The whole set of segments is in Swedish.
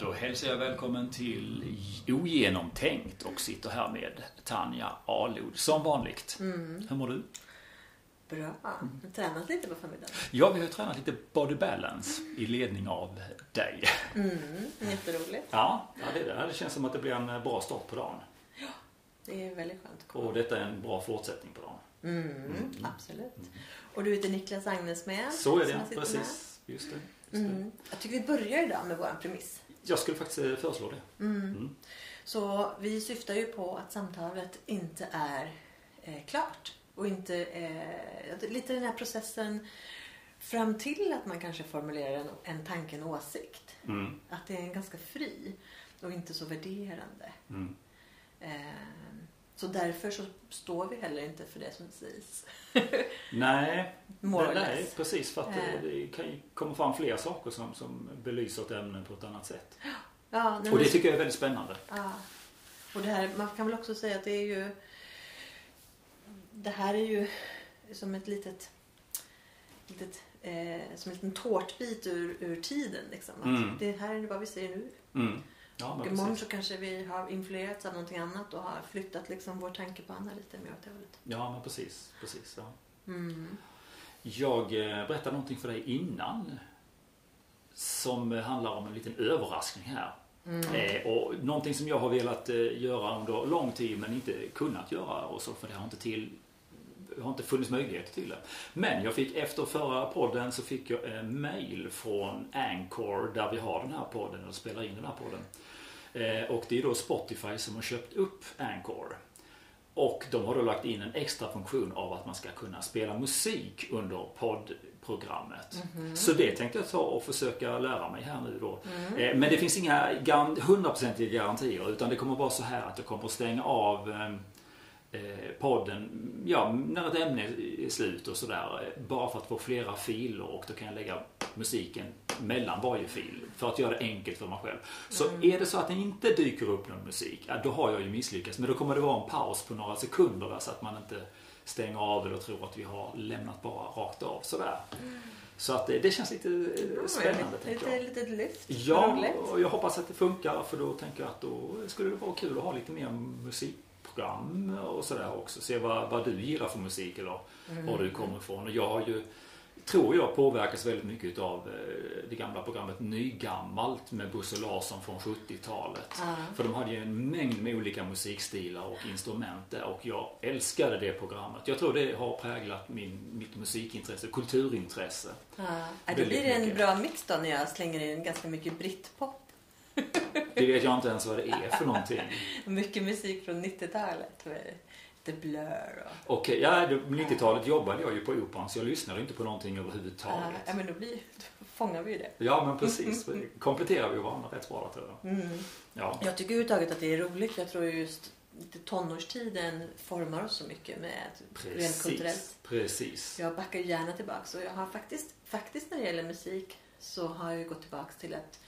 Då hälsar jag välkommen till Ogenomtänkt och sitter här med Tanja Alod som vanligt. Mm. Hur mår du? Bra. Har tränat lite på förmiddagen. Ja, vi har tränat lite body balance i ledning av dig. Mm, jätteroligt. Ja, ja det, det. känns som att det blir en bra start på dagen. Det är väldigt skönt. Och detta är en bra fortsättning på dagen. Mm, absolut. Och du heter Niklas Agnes med. Så är det, precis. Just det. Just det. Mm. Jag tycker vi börjar idag med vår premiss. Jag skulle faktiskt eh, föreslå det. Mm. Så vi syftar ju på att samtalet inte är eh, klart. Och inte eh, lite den här processen fram till att man kanske formulerar en, en tanke, en åsikt. Mm. Att det är en ganska fri och inte så värderande. Mm. Eh, så därför så står vi heller inte för det som sägs. Nej, nej, less. precis. För att det, Eh. det kan ju komma fram fler saker som, som belyser ett ämne på ett annat sätt. Ja, nej, Och det tycker jag är väldigt spännande. ja. Och det här, man kan väl också säga att det är ju Det här är ju som ett litet, litet eh, som en liten tårtbit ur, ur tiden. Liksom. Mm. Det här är vad vi ser nu. Mm. Ja, Och imorgon precis. så kanske vi har influerats av någonting annat och har flyttat liksom vår tankebana lite mer åt det hållet. Ja, men precis. precis ja. Mm. Jag eh, berättade någonting för dig innan som handlar om en liten överraskning här. Mm. Eh, och någonting som jag har velat eh, göra under lång tid men inte kunnat göra och så för det har inte till har inte funnits möjlighet till det. Men jag fick efter förra podden så fick jag en mail från Anchor där vi har den här podden och spelar in den här podden. Eh, och det är då Spotify som har köpt upp Anchor. Och de har då lagt in en extra funktion av att man ska kunna spela musik under poddprogrammet. Så det tänkte jag ta och försöka lära mig här nu då. Eh, Men det finns inga hundraprocentiga garantier utan det kommer vara så här att jag kommer att stänga av eh, eh, podden ja, när ett ämne är slut och sådär. eh, Bara för att få flera filer och då kan jag lägga musiken mellan varje fil. För att göra det enkelt för mig själv. Så är det så att det inte dyker upp någon musik, ja, då har jag ju misslyckats. Men då kommer det vara en paus på några sekunder där, så att man inte stänger av eller tror att vi har lämnat bara rakt av sådär. Så att det, det känns lite eh, spännande lite, lite, lite lyft. Ja, och jag hoppas att det funkar för då tänker jag att då skulle det vara kul att ha lite mer musikprogram och sådär också. Se vad, vad du gillar för musik eller var du kommer ifrån. Och jag har ju, tror jag, påverkas väldigt mycket av eh, det gamla programmet Nygammalt med Bosse Larsson från 70-talet. Ja. För de hade ju en mängd med olika musikstilar och instrument där och jag älskade det programmet. Jag tror det har präglat min, mitt musikintresse, kulturintresse. Ja. Väldigt blir det en mycket. bra mix då när jag slänger in ganska mycket britpop. Det vet jag inte ens vad det är för någonting. Mycket musik från 90-talet. The Blur och... Okej, ja, det- på 90-talet jobbade jag ju på Operan så jag lyssnade inte på någonting Ja, överhuvudtaget. ja, men då, blir, då fångar vi ju det. Ja, men precis. Kompletterar vi varandra rätt bra tror jag. Mm. Ja. Jag tycker överhuvudtaget att det är roligt. Jag tror just tonårstiden formar oss så mycket med rent kulturellt. Precis. Precis. Jag backar gärna tillbaks och jag har faktiskt, faktiskt när det gäller musik så har jag gått tillbaks till att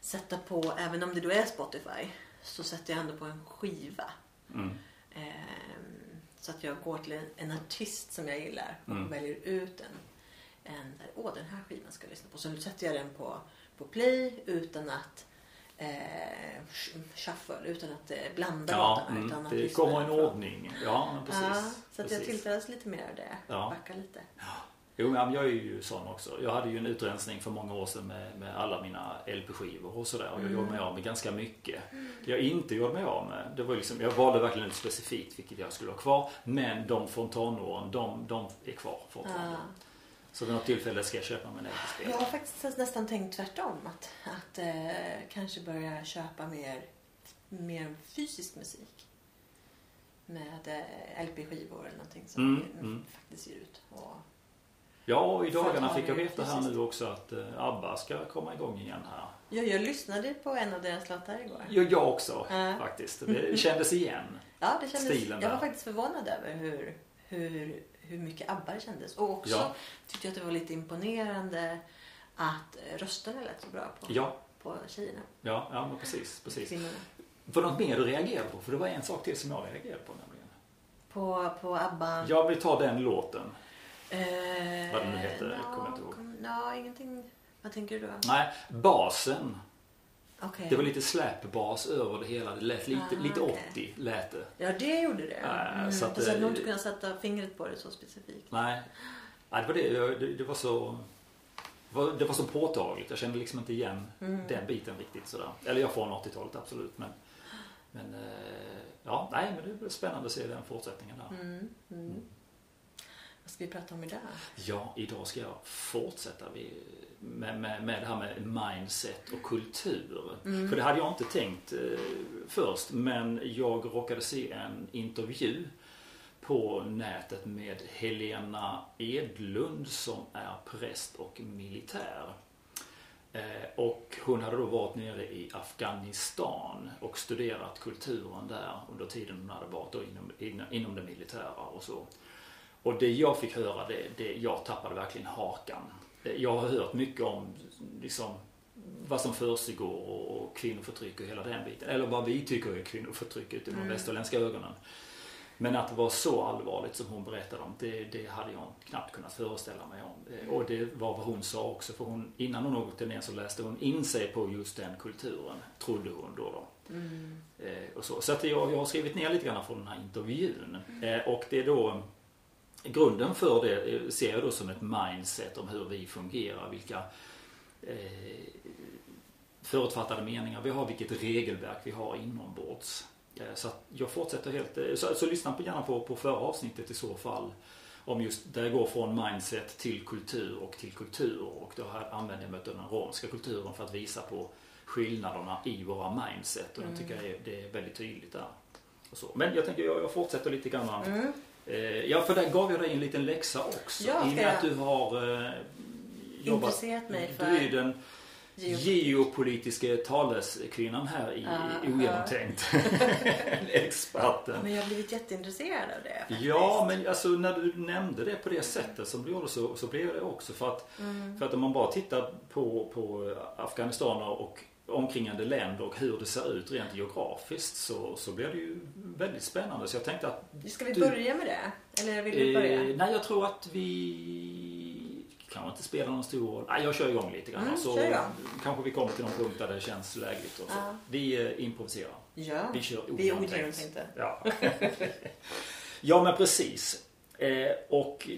sätta på, även om det då är Spotify, så sätter jag ändå på en skiva. Mm. Ehm, så att jag går till en, en artist som jag gillar och Mm. väljer ut en. en där, Åh, den här skivan ska jag lyssna på. Så nu sätter jag den på, på play utan att eh, sh- shuffle, utan att eh, blanda Ja, låtarna. Utan mm, att det kommer en ordning. Ja, precis. Ja, så att jag precis. tilltalas lite mer av det. Ja. Backa lite. Jo, men jag är ju sån också. Jag hade ju en utrensning för många år sedan med, med alla mina LP-skivor och sådär. Och jag gjorde mig av med ganska mycket. Det jag inte gjorde mig av med, det var liksom, jag valde verkligen ut specifikt vilket jag skulle ha kvar. Men de från tonåren, de, de är kvar fortfarande. Ja. Så vid något tillfälle ska jag köpa mig en Jag LP-spelare. har faktiskt nästan tänkt tvärtom. Att, att eh, kanske börja köpa mer, mer fysisk musik. Med eh, LP-skivor eller någonting som Mm, mm. faktiskt ger ut. Och, Ja, och i dagarna fick jag veta här nu också att eh, ABBA ska komma igång igen här. ja, jag lyssnade på en av deras låtar igår. Ja, jag också Ja. faktiskt. Det kändes igen. Ja, det kändes, Stilen jag var där. faktiskt förvånad över hur, hur, hur mycket ABBA det kändes. Och också Ja. tyckte jag att det var lite imponerande att rösterna lät så bra på, Ja, på tjejerna. ja, ja men precis. precis. Kvinnorna. Var det något mer du reagerade på? För det var en sak till som jag reagerade på nämligen. På, på ABBA. Jag vill ta den låten. Eh, Vad den nu heter, ja, kommer jag inte ihåg. Ja, ingenting. Vad tänker du då? Nej, basen. Okej. Det var lite slapbas över det hela. Det lät lite, Ah, lite okej. 80 lät det. Ja, det gjorde det. Äh, Mm. så att, att, hade nog inte kunnat sätta fingret på det så specifikt. Nej, Nej det, var det, jag- det, det var så det var, så påtagligt. Jag kände liksom inte igen Mm. den biten riktigt sådär. Eller jag från 80-talet absolut. Men, men eh, ja, nej men det blir spännande att se den fortsättningen där. Mm. Vi prata om idag? Ja, idag ska jag fortsätta med, med, med det här med mindset och kultur. Mm. För det hade jag inte tänkt eh, först men jag råkade se en intervju på nätet med Helena Edlund som är präst och militär. Eh, och hon hade då varit nere i Afghanistan och studerat kulturen där under tiden hon hade varit inom, inom, inom det militära och så. Och det jag fick höra, det, det, jag tappade verkligen hakan. Jag har hört mycket om liksom, vad som försiggår och, och kvinnoförtryck och hela den biten. Eller vad vi tycker är kvinnoförtryck ute med de Mm. västerländska ögonen. Men att det var så allvarligt som hon berättade om, det, det hade jag knappt kunnat föreställa mig om. Eh, Och det var vad hon sa också, för hon, innan hon åkte ner så läste hon in sig på just den kulturen, trodde hon då. då. Mm. Eh, och så så att jag, jag har skrivit ner lite grann från den här intervjun. Eh, och det är då Grunden för det ser jag då som ett mindset om hur vi fungerar, vilka eh, förutfattade meningar vi har, vilket regelverk vi har inombords. Eh, så jag fortsätter helt, eh, så, så lyssna på, gärna på, på förra avsnittet i så fall. Om just där jag går från mindset till kultur och till kultur och då här använder jag mig av den romska kulturen för att visa på skillnaderna i våra mindset och Mm. jag tycker jag är, det är väldigt tydligt där. Men jag tänker jag, jag fortsätter lite grann. Mm. Eh, ja, för där gav jag dig en liten läxa också. Ja, I och med att du har eh, jobbat... Intresserat mig Du är för den geo- geopolitiska taleskvinnan här i Aha. Ogenomtänkt. Experten. Men jag har blivit jätteintresserad av det faktiskt. Ja, men alltså när du nämnde det på det sättet som du gjorde så, så blev det också. För att, Mm. för att om man bara tittar på, på Afghanistan och omkringande länder och hur det ser ut rent geografiskt så, så blir det ju väldigt spännande. Så jag tänkte att Ska vi Du- börja med det? Eller vill du börja? Eh, nej, jag tror att vi kanske inte spelar någon stor roll. Nej, jag kör igång lite grann. Mm, så kanske vi kommer till någon punkt där det känns lägligt. Och så. Ja. Vi eh, improviserar. Ja. Vi kör Vi är ogenomtänkt. ogenomtänkta. Ja. ja, men precis. Eh, och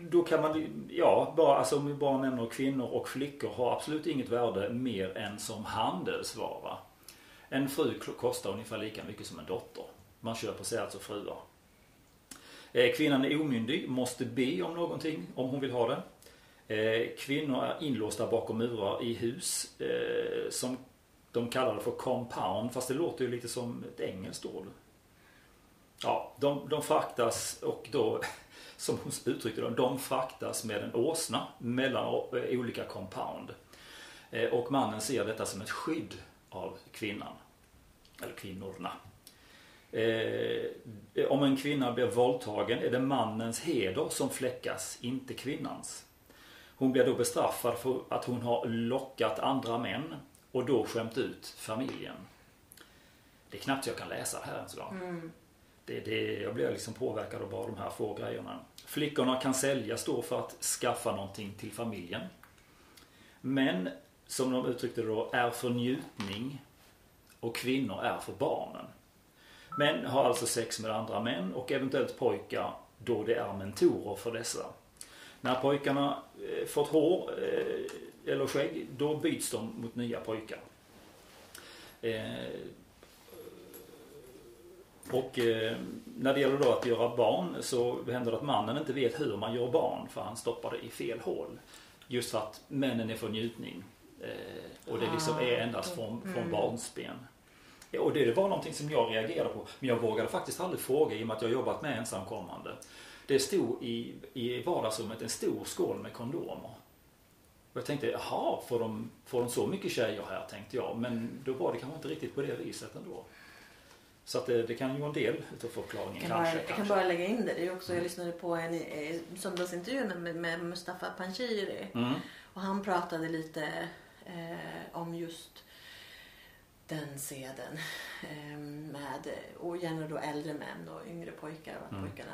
då kan man, ja, bara, alltså om vi bara nämner kvinnor och flickor har absolut inget värde mer än som handelsvara. En fru kostar ungefär lika mycket som en dotter. Man köper sig alltså fruar. Eh, Kvinnan är omyndig, måste be om någonting om hon vill ha det. Eh, Kvinnor är inlåsta bakom murar i hus eh, som de kallar det för compound fast det låter ju lite som ett engelskt ord. Ja, de, de fraktas och då, som hon uttryckte det, de fraktas med en åsna mellan eh, olika compound. Eh, och mannen ser detta som ett skydd av kvinnan. Eller kvinnorna. Eh, eh, om en kvinna blir våldtagen är det mannens heder som fläckas, inte kvinnans. Hon blir då bestraffad för att hon har lockat andra män och då skämt ut familjen. Det är knappt jag kan läsa det här ens idag. Mm. Det, det, jag blir liksom påverkad av bara de här få grejerna. Flickorna kan säljas då för att skaffa någonting till familjen. Men, som de uttryckte det då, är för njutning och kvinnor är för barnen. Män har alltså sex med andra män och eventuellt pojkar då det är mentorer för dessa. När pojkarna eh, fått hår eh, eller skägg, då byts de mot nya pojkar. Eh, och eh, när det gäller då att göra barn så händer det att mannen inte vet hur man gör barn för han stoppar det i fel hål. Just för att männen är för njutning. Eh, och det liksom är endast från, från Mm. barnsben. Och det var någonting som jag reagerade på. Men jag vågade faktiskt aldrig fråga i och med att jag jobbat med ensamkommande. Det stod i, i vardagsrummet en stor skål med kondomer. Och jag tänkte, jaha, får de, får de så mycket tjejer här? Tänkte jag. Men då var det kanske inte riktigt på det viset ändå. Så att det, det kan ju vara en del utav förklaringen Jag kan, kanske. bara, jag kan bara lägga in det. det är också, jag lyssnade på en eh, söndagsintervju med, med Mustafa Panshiri. Mm. Och han pratade lite eh, om just den seden. Eh, med, och gärna då äldre män och yngre pojkar och att Mm. pojkarna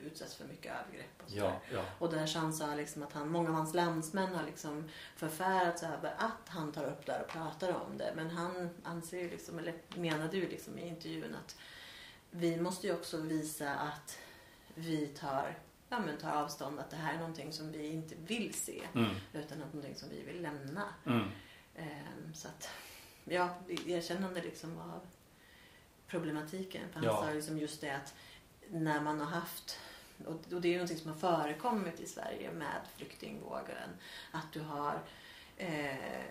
utsätts för mycket övergrepp. Och, så Ja, ja. och där så han sa liksom att han, många av hans landsmän har liksom förfärats över att han tar upp det här och pratar om det. Men han anser ju liksom, eller menade ju liksom i intervjun att vi måste ju också visa att vi tar, ja, men tar avstånd, att det här är någonting som vi inte vill se. Mm. Utan att någonting som vi vill lämna. Mm. Ehm, så att, ja, erkännande liksom av problematiken. För han Ja. sa liksom just det att när man har haft, och det är ju någonting som har förekommit i Sverige med flyktingvågen, att du har Eh,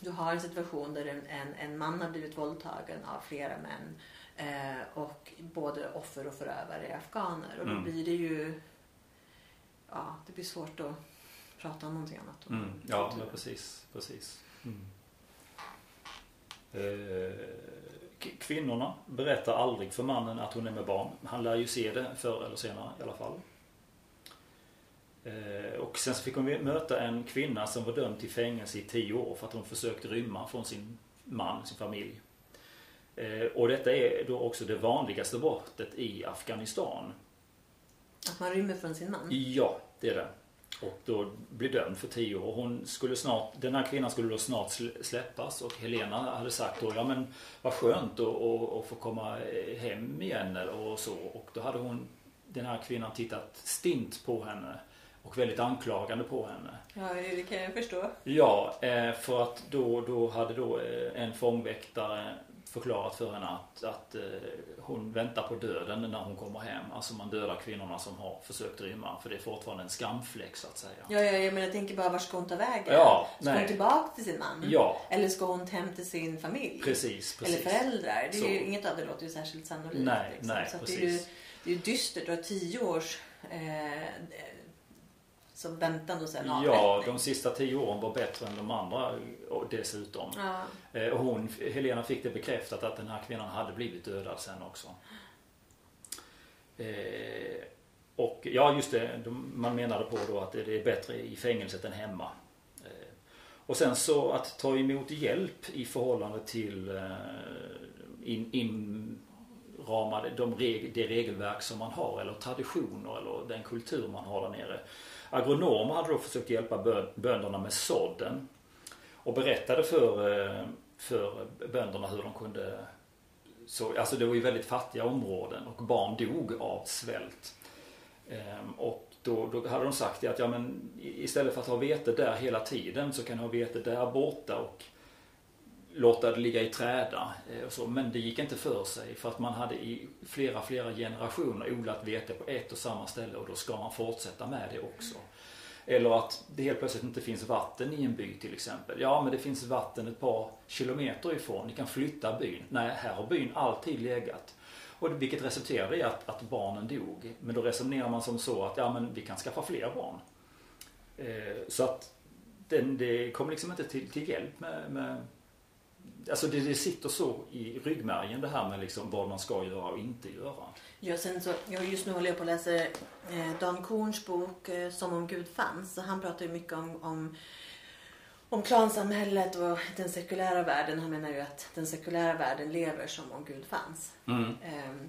du har en situation där en, en, man har blivit våldtagen av flera män eh, och både offer och förövare är afghaner. Och då Mm. blir det ju ja, det blir svårt att prata om någonting annat. Mm. Ja, men precis. precis. Mm. Eh, kvinnorna berättar aldrig för mannen att hon är med barn. Han lär ju se det förr eller senare i alla fall. Eh, och sen så fick hon möta en kvinna som var dömd till fängelse i tio år för att hon försökte rymma från sin man, sin familj. Eh, och detta är då också det vanligaste brottet i Afghanistan. Att man rymmer från sin man. Ja, det är det. Och då blir dömd för tio år. Hon skulle snart, den här kvinnan skulle då snart sl- släppas och Helena hade sagt då, ja men vad skönt att, få komma hem igen och så. Och då hade hon, den här kvinnan tittat stint på henne och väldigt anklagande på henne. Ja, det kan jag förstå. Ja, eh, för att då, då hade då eh, en fångväktare förklarat för henne att, att eh, hon väntar på döden när hon kommer hem. Alltså man dödar kvinnorna som har försökt rymma för det är fortfarande en skamfläck så att säga. Ja, ja, jag, men jag tänker bara, var ska hon ta vägen? Ja, ska nej. hon tillbaka till sin man? Ja, Eller ska hon hem till sin familj? precis. Eller precis. föräldrar? Det är ju, Så. inget av det låter ju särskilt sannolikt. Nej, liksom. nej, Så att det, är ju, precis. det är ju dystert. Du har tio års eh, som väntan och sen Ja, avrättning. de sista tio åren var bättre än de andra dessutom. Ja. Eh, Och hon, Helena fick det bekräftat att den här kvinnan hade blivit dödad sen också. Eh, och ja, just det. de- Man menade på då att det är bättre i fängelset än hemma. Eh, och sen så att ta emot hjälp i förhållande till eh, in, inramade, de reg, det regelverk som man har eller traditioner eller den kultur man har där nere. Agronomer hade då försökt hjälpa bönderna med sådden och berättade för, eh, för bönderna hur de kunde så, alltså det var ju väldigt fattiga områden och barn dog av svält. Ehm, och då, då hade de sagt att ja, men istället för att ha vete där hela tiden så kan du ha vete där borta och låta det ligga i träda. Eh, och så. Men det gick inte för sig för att man hade i flera, flera generationer odlat vete på ett och samma ställe och då ska man fortsätta med det också. Eller att det helt plötsligt inte finns vatten i en by till exempel. Ja, men det finns vatten ett par kilometer ifrån. Ni kan flytta byn. Nej, här har byn alltid legat. Och vilket resulterade i att, att barnen dog. Men då resonerar man som så att ja, men vi kan skaffa fler barn. Eh, så att den, det kom liksom inte till, till hjälp med, med Alltså det, det sitter så i ryggmärgen det här med liksom vad man ska göra och inte göra. Ja, sen så, jag just nu håller jag på att läsa eh, Dan Korns bok eh, Som om Gud fanns. Så han pratar ju mycket om, om, om klansamhället och den sekulära världen. Han menar ju att den sekulära världen lever som om Gud fanns. Mm. Ehm,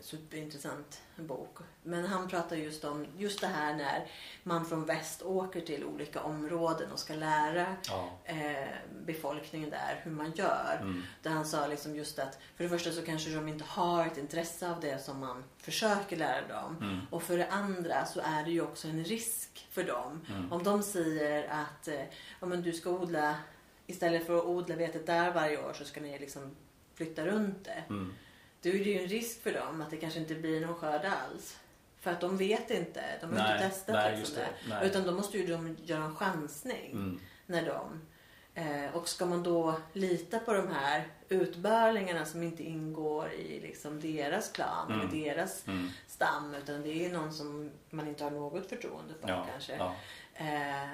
superintressant bok. Men han pratar just om just det här när man från väst åker till olika områden och ska lära Ja. eh, befolkningen där hur man gör. Mm. Där han sa liksom just att för det första så kanske de inte har ett intresse av det som man försöker lära dem. Mm. Och för det andra så är det ju också en risk för dem. Mm. Om de säger att eh, ja, men du ska odla, istället för att odla vetet där varje år så ska ni liksom flytta runt det. Mm. Då är det ju en risk för dem att det kanske inte blir någon skörd alls. För att de vet inte. De har Nej, inte testat nej, liksom det. Utan då måste ju de göra en chansning Mm. när de... Eh, och ska man då lita på de här utbörlingarna som inte ingår i liksom deras klan Mm. eller deras Mm. stam utan det är någon som man inte har något förtroende för Ja. kanske. Ja. Eh,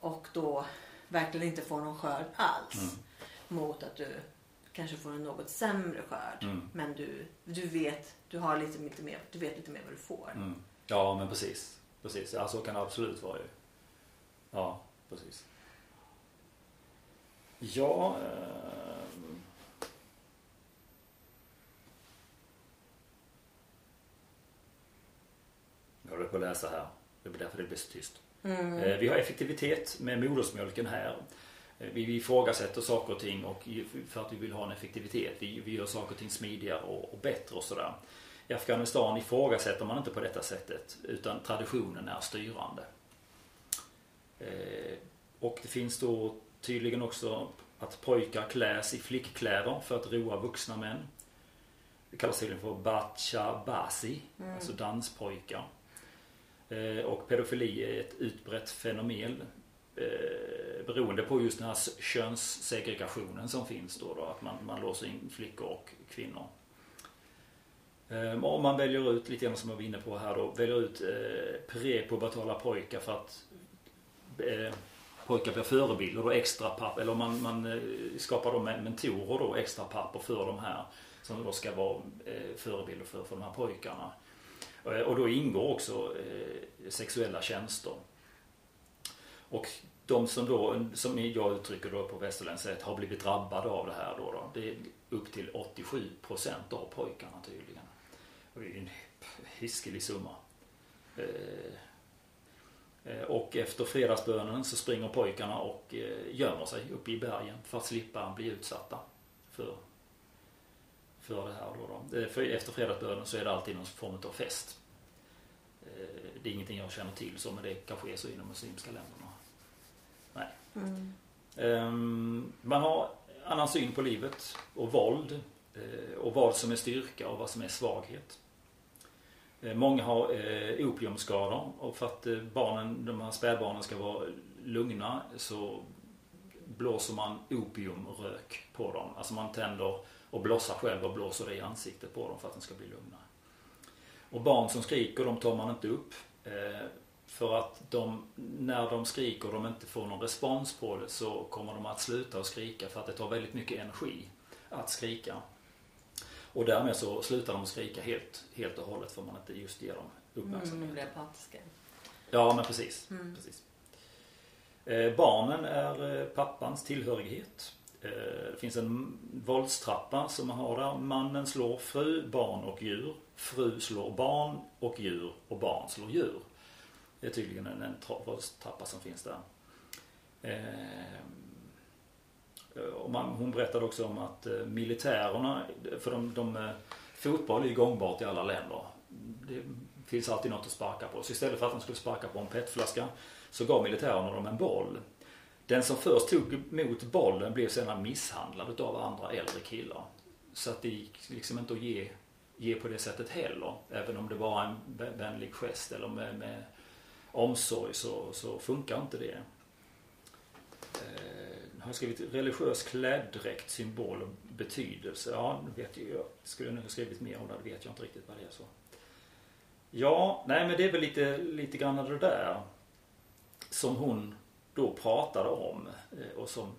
och då verkligen inte får någon skörd alls. Mm. Mot att du kanske får en något sämre skörd. Mm. Men du, du vet du har lite, lite mer, du vet lite mer vad du får. Mm. Ja, men precis. Precis. Ja, så kan det absolut vara ju. Ja, precis. Ja... Eh... Jag håller på att läsa här. Det är därför det blir så tyst. Mm. Eh, vi har effektivitet med modersmjölken här. Eh, vi ifrågasätter saker och ting och för att vi vill ha en effektivitet. Vi, vi gör saker och ting smidigare och, och bättre och sådär. I Afghanistan ifrågasätter man inte på detta sättet utan traditionen är styrande. Eh, och det finns då tydligen också att pojkar kläs i flickkläder för att roa vuxna män. Det kallas tydligen för bacha basi, mm. alltså danspojkar. Eh, och pedofili är ett utbrett fenomen eh, beroende på just den här könssegregationen som finns då. då att man, man låser in flickor och kvinnor. Eh, om man väljer ut, lite grann som jag var inne på här då, väljer ut eh, prepubertala pojkar för att eh, pojkar blir förebilder och extra papp, eller man, man eh, skapar då mentorer då, extra papper för de här som då ska vara eh, förebilder för, för de här pojkarna. Eh, och då ingår också eh, sexuella tjänster. Och de som då, som jag uttrycker då på västerländskt sätt, har blivit drabbade av det här då, då det är upp till 87% av pojkarna tydligen. Och det är ju en hiskelig summa. Eh, eh, och efter fredagsbönen så springer pojkarna och eh, gömmer sig uppe i bergen för att slippa bli utsatta för, för det här. Då, då. För efter fredagsbönen så är det alltid någon form av fest. Det är ingenting jag känner till så men det kanske är så inom muslimska länderna. Mm. Um, man har annan syn på livet och våld uh, och vad som är styrka och vad som är svaghet. Uh, många har uh, opiumskador och för att barnen, de här spädbarnen ska vara lugna så blåser man opiumrök på dem. Alltså man tänder och blossar själv och blåser det i ansiktet på dem för att de ska bli lugna. Och barn som skriker de tar man inte upp. För att de, när de skriker och de inte får någon respons på det så kommer de att sluta att skrika för att det tar väldigt mycket energi att skrika. Och därmed så slutar de skrika helt, helt och hållet för man inte just ger dem uppmärksamhet. Mm, apatiska. Ja men precis. Mm. precis. Eh, barnen är eh, pappans tillhörighet. Eh, det finns en våldstrappa som man har där. Mannen slår fru, barn och djur. Fru slår barn och djur och barn slår djur. Det är tydligen en, en våldstrappa som finns där. Eh, och man, hon berättade också om att eh, militärerna, för de, de, eh, fotboll är ju gångbart i alla länder. Det finns alltid något att sparka på. Så istället för att de skulle sparka på en petflaska så gav militärerna dem en boll. Den som först tog emot bollen blev sedan misshandlad av andra äldre killar. Så att det gick liksom inte att ge, ge på det sättet heller. Även om det var en vänlig gest eller med, med omsorg så, så funkar inte det. Eh, har jag skrivit religiös kläddräkt, symbol och betydelse. Ja, det vet jag. Skulle jag nog ha skrivit mer om det, det vet jag inte riktigt vad det är så. Ja, nej men det är väl lite, lite grann det där som hon då pratade om eh, och som,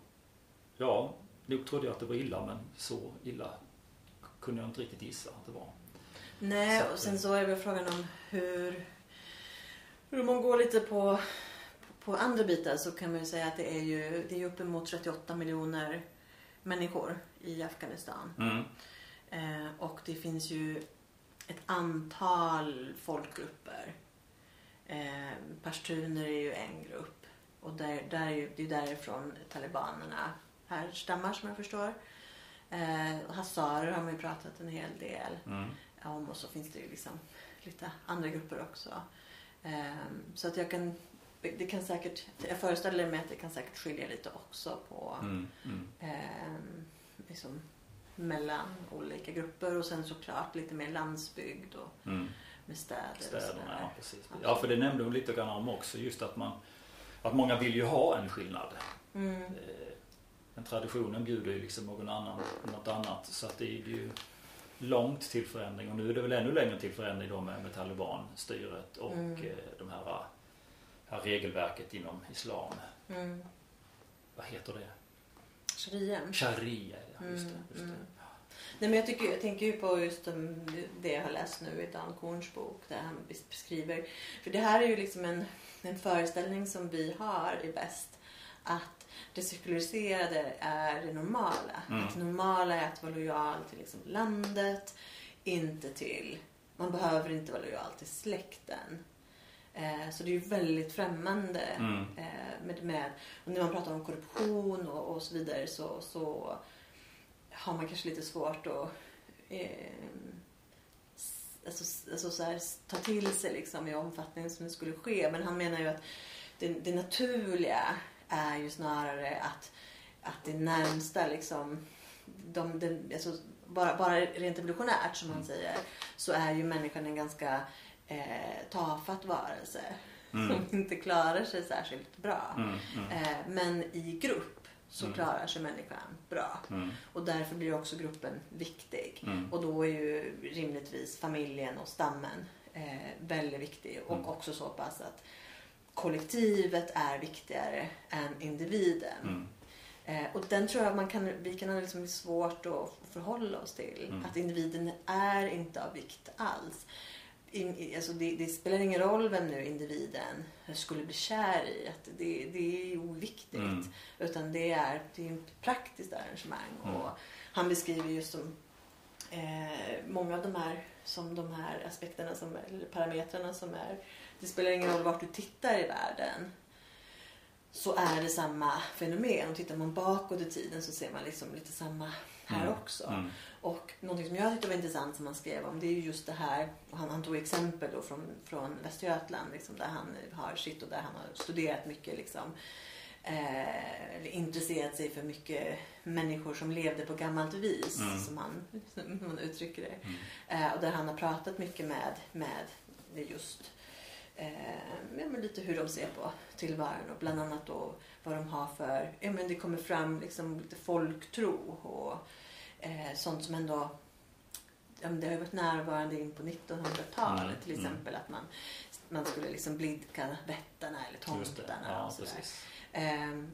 ja, nog trodde jag att det var illa men så illa kunde jag inte riktigt gissa att det var. Nej, så, och sen så är väl frågan om hur, hur man går lite på, på andra bitar så kan man ju säga att det är ju det är uppemot 38 miljoner människor i Afghanistan. Mm. Eh, och det finns ju ett antal folkgrupper. Eh, pashtuner är ju en grupp. Och där, där är det är därifrån talibanerna härstammar som jag förstår. Eh, Hazarer har man ju pratat en hel del mm. om och så finns det ju liksom lite andra grupper också. Eh, så att jag kan, det kan säkert, jag föreställer mig att det kan säkert skilja lite också på mm. Mm. Eh, liksom, mellan olika grupper och sen såklart lite mer landsbygd och mm. med städer. Städerna, ja precis. Ja för det nämnde hon lite grann om också just att man att många vill ju ha en skillnad. Mm. Eh, men traditionen bjuder ju liksom någon annan, något annat. Så att det är ju långt till förändring och nu är det väl ännu längre till förändring då med, med talibanstyret och mm. Eh, de här, här regelverket inom islam. Mm. Vad heter det? Sharia. Sharia, ja just det. Mm, just det. Mm. Nej, men jag, tycker, jag tänker ju på just det jag har läst nu i Dan Korns bok där han beskriver. För det här är ju liksom en, en föreställning som vi har i väst. att det sekulariserade är det normala. Mm. Att det normala är att vara lojal till liksom landet, inte till... Man behöver inte vara lojal till släkten. Eh, så det är ju väldigt främmande. Mm. Eh, med, med, och när man pratar om korruption och, och så vidare så, så har man kanske lite svårt att eh, alltså, alltså så här, ta till sig liksom, i omfattningen som det skulle ske. Men han menar ju att det, det naturliga är ju snarare att, att det närmsta liksom, de, den, alltså, bara, bara rent evolutionärt som man säger, så är ju människan en ganska eh, tafatt varelse. Mm. Som inte klarar sig särskilt bra. Mm. Mm. Eh, men i grupp så Mm. klarar sig människan bra. Mm. Och därför blir också gruppen viktig. Mm. Och då är ju rimligtvis familjen och stammen eh, väldigt viktig. Och Mm. också så pass att kollektivet är viktigare än individen. Mm. Eh, och den tror jag man kan, vi kan ha liksom svårt att förhålla oss till. Mm. Att individen är inte av vikt alls. In, alltså det, det spelar ingen roll vem nu individen skulle bli kär i. Att det, det är oviktigt. Mm. Utan det är, det är ett praktiskt arrangemang. Mm. Och han beskriver just som eh, många av de här, som de här aspekterna, som, eller parametrarna som är det spelar ingen roll vart du tittar i världen så är det samma fenomen. Och tittar man bakåt i tiden så ser man liksom lite samma här Mm. också. Mm. Och någonting som jag tyckte var intressant som han skrev om det är ju just det här, och han, han tog exempel då från, från Västergötland liksom, där han har sitt och där han har studerat mycket liksom, eh, intresserat sig för mycket människor som levde på gammalt vis Mm. som han, som man uttrycker det. Mm. Eh, och där han har pratat mycket med, med just ja, men lite hur de ser på tillvaron och bland annat då vad de har för, ja men det kommer fram liksom lite folktro och eh, sånt som ändå ja, men det har ju varit närvarande in på 1900-talet Mm, till mm. exempel att man, man skulle liksom blidka vättarna eller tomtarna Ja, och sådär. Ehm,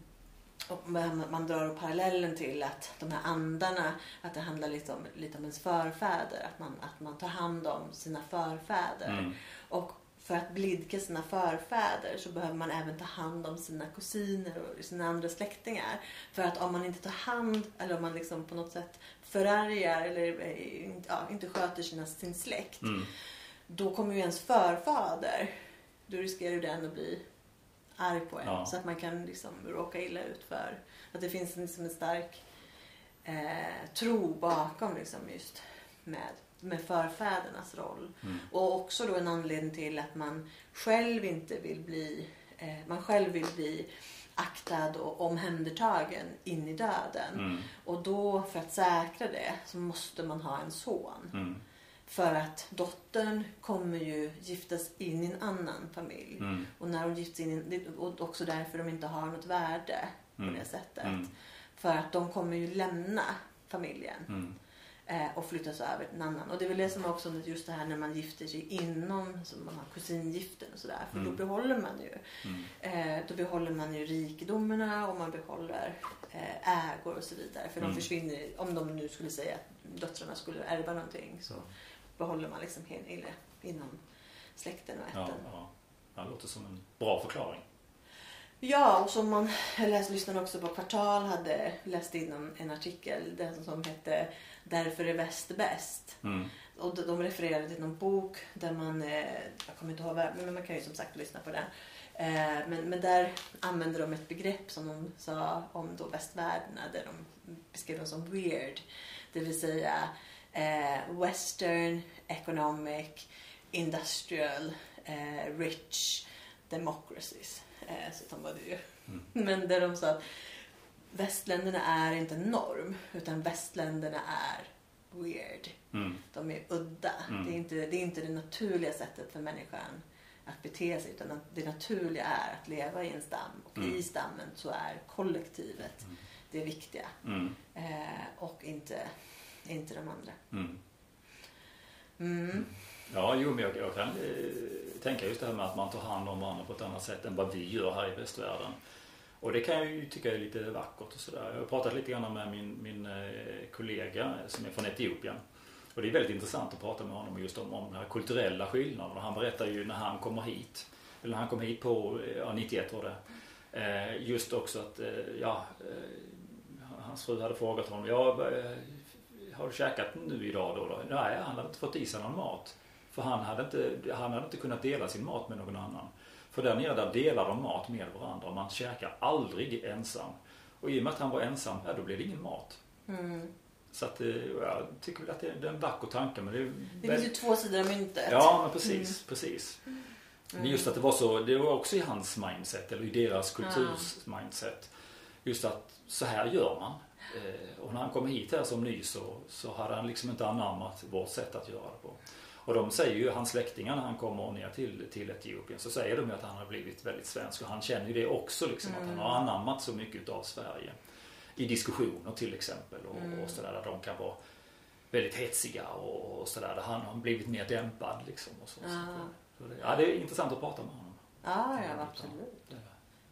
och man, man drar parallellen till att de här andarna, att det handlar lite om, lite om ens förfäder. Att man, att man tar hand om sina förfäder. Mm. Och för att blidka sina förfäder så behöver man även ta hand om sina kusiner och sina andra släktingar. För att om man inte tar hand, eller om man liksom på något sätt förargar eller eh, inte- ja, inte sköter sina, sin släkt. Mm. Då kommer ju ens förfader, då riskerar ju den att bli arg på en. Ja. Så att man kan liksom råka illa ut för att det finns liksom en stark eh, tro bakom liksom just med, med förfädernas roll. Mm. Och också då en anledning till att man själv inte vill bli, eh, man själv vill bli aktad och omhändertagen in i döden. Mm. Och då för att säkra det så måste man ha en son. Mm. För att dottern kommer ju giftas in i en annan familj. Mm. Och när de gifts in i, och också därför de inte har något värde på Mm. det sättet. Mm. För att de kommer ju lämna familjen Mm. Och flyttas över till en annan. Och det är väl det som också just det här när man gifter sig inom, som man har kusingiften och sådär. För Mm. då behåller man ju Mm. eh, då behåller man ju rikedomarna och man behåller eh, ägor och så vidare. För Mm. de försvinner, om de nu skulle säga att döttrarna skulle ärva någonting så behåller man liksom he- hela inom släkten och Ja, ätten. ja. Det låter som en bra förklaring. Ja, och som man, läste, lyssnade också på Kvartal hade läst in en, en artikel den som hette Därför är väst bäst. Mm. Och de, de refererade till någon bok där man, eh, jag kommer inte ihåg men man kan ju som sagt lyssna på den. Eh, men, men där använder de ett begrepp som de sa om då västvärlden där de beskrev dem som weird. Det vill säga eh, western, economic, industrial, rich democracies. Så de var det ju. Mm. Men där de sa att västländerna är inte en norm utan västländerna är weird. Mm. De är udda. Mm. Det, är inte, det är inte det naturliga sättet för människan att bete sig utan det naturliga är att leva i en stam och Mm. i stammen så är kollektivet Mm. det viktiga Mm. eh, och inte, inte de andra. Mm. Ja, jo, men jag, jag kan eh, tänka just det här med att man tar hand om varandra på ett annat sätt än vad vi gör här i västvärlden. Och det kan jag ju tycka är lite vackert och sådär. Jag har pratat lite grann med min, min eh, kollega som är från Etiopien. Och det är väldigt intressant att prata med honom just om, om de här kulturella skillnaderna. Han berättar ju när han kommer hit, eller när han kom hit på, eh, ja, 91 var det, eh, just också att, ja, hans fru hade frågat honom, ja, har du käkat nu idag då? då? Nej, han hade inte fått i sig någon mat. För han hade, inte, han hade inte kunnat dela sin mat med någon annan. För där nere där delar de mat med varandra. Man käkar aldrig ensam. Och i och med att han var ensam, ja då blev det ingen mat. Mm. Så att, eh, jag tycker väl att det, är en vacker tanke. Men det, är Det finns ju två sidor av myntet. Ja, men precis. precis. Mm. Men just att det var så, det var också i hans mindset, eller i deras kulturs mindset. Just att så här gör man. Eh, Och när han kom hit här som ny så, så hade han liksom inte anammat vårt sätt att göra det på. Och de säger ju, hans släktingar när han kommer ner till, till Etiopien så säger de ju att han har blivit väldigt svensk och han känner ju det också liksom att han har anammat så mycket av Sverige. I diskussioner till exempel och, och sådär där de kan vara väldigt hetsiga och, och sådär. Där han har blivit mer dämpad liksom. Och så, Ah. så det, ja, det är intressant att prata med honom. Ja, ja, absolut. Det-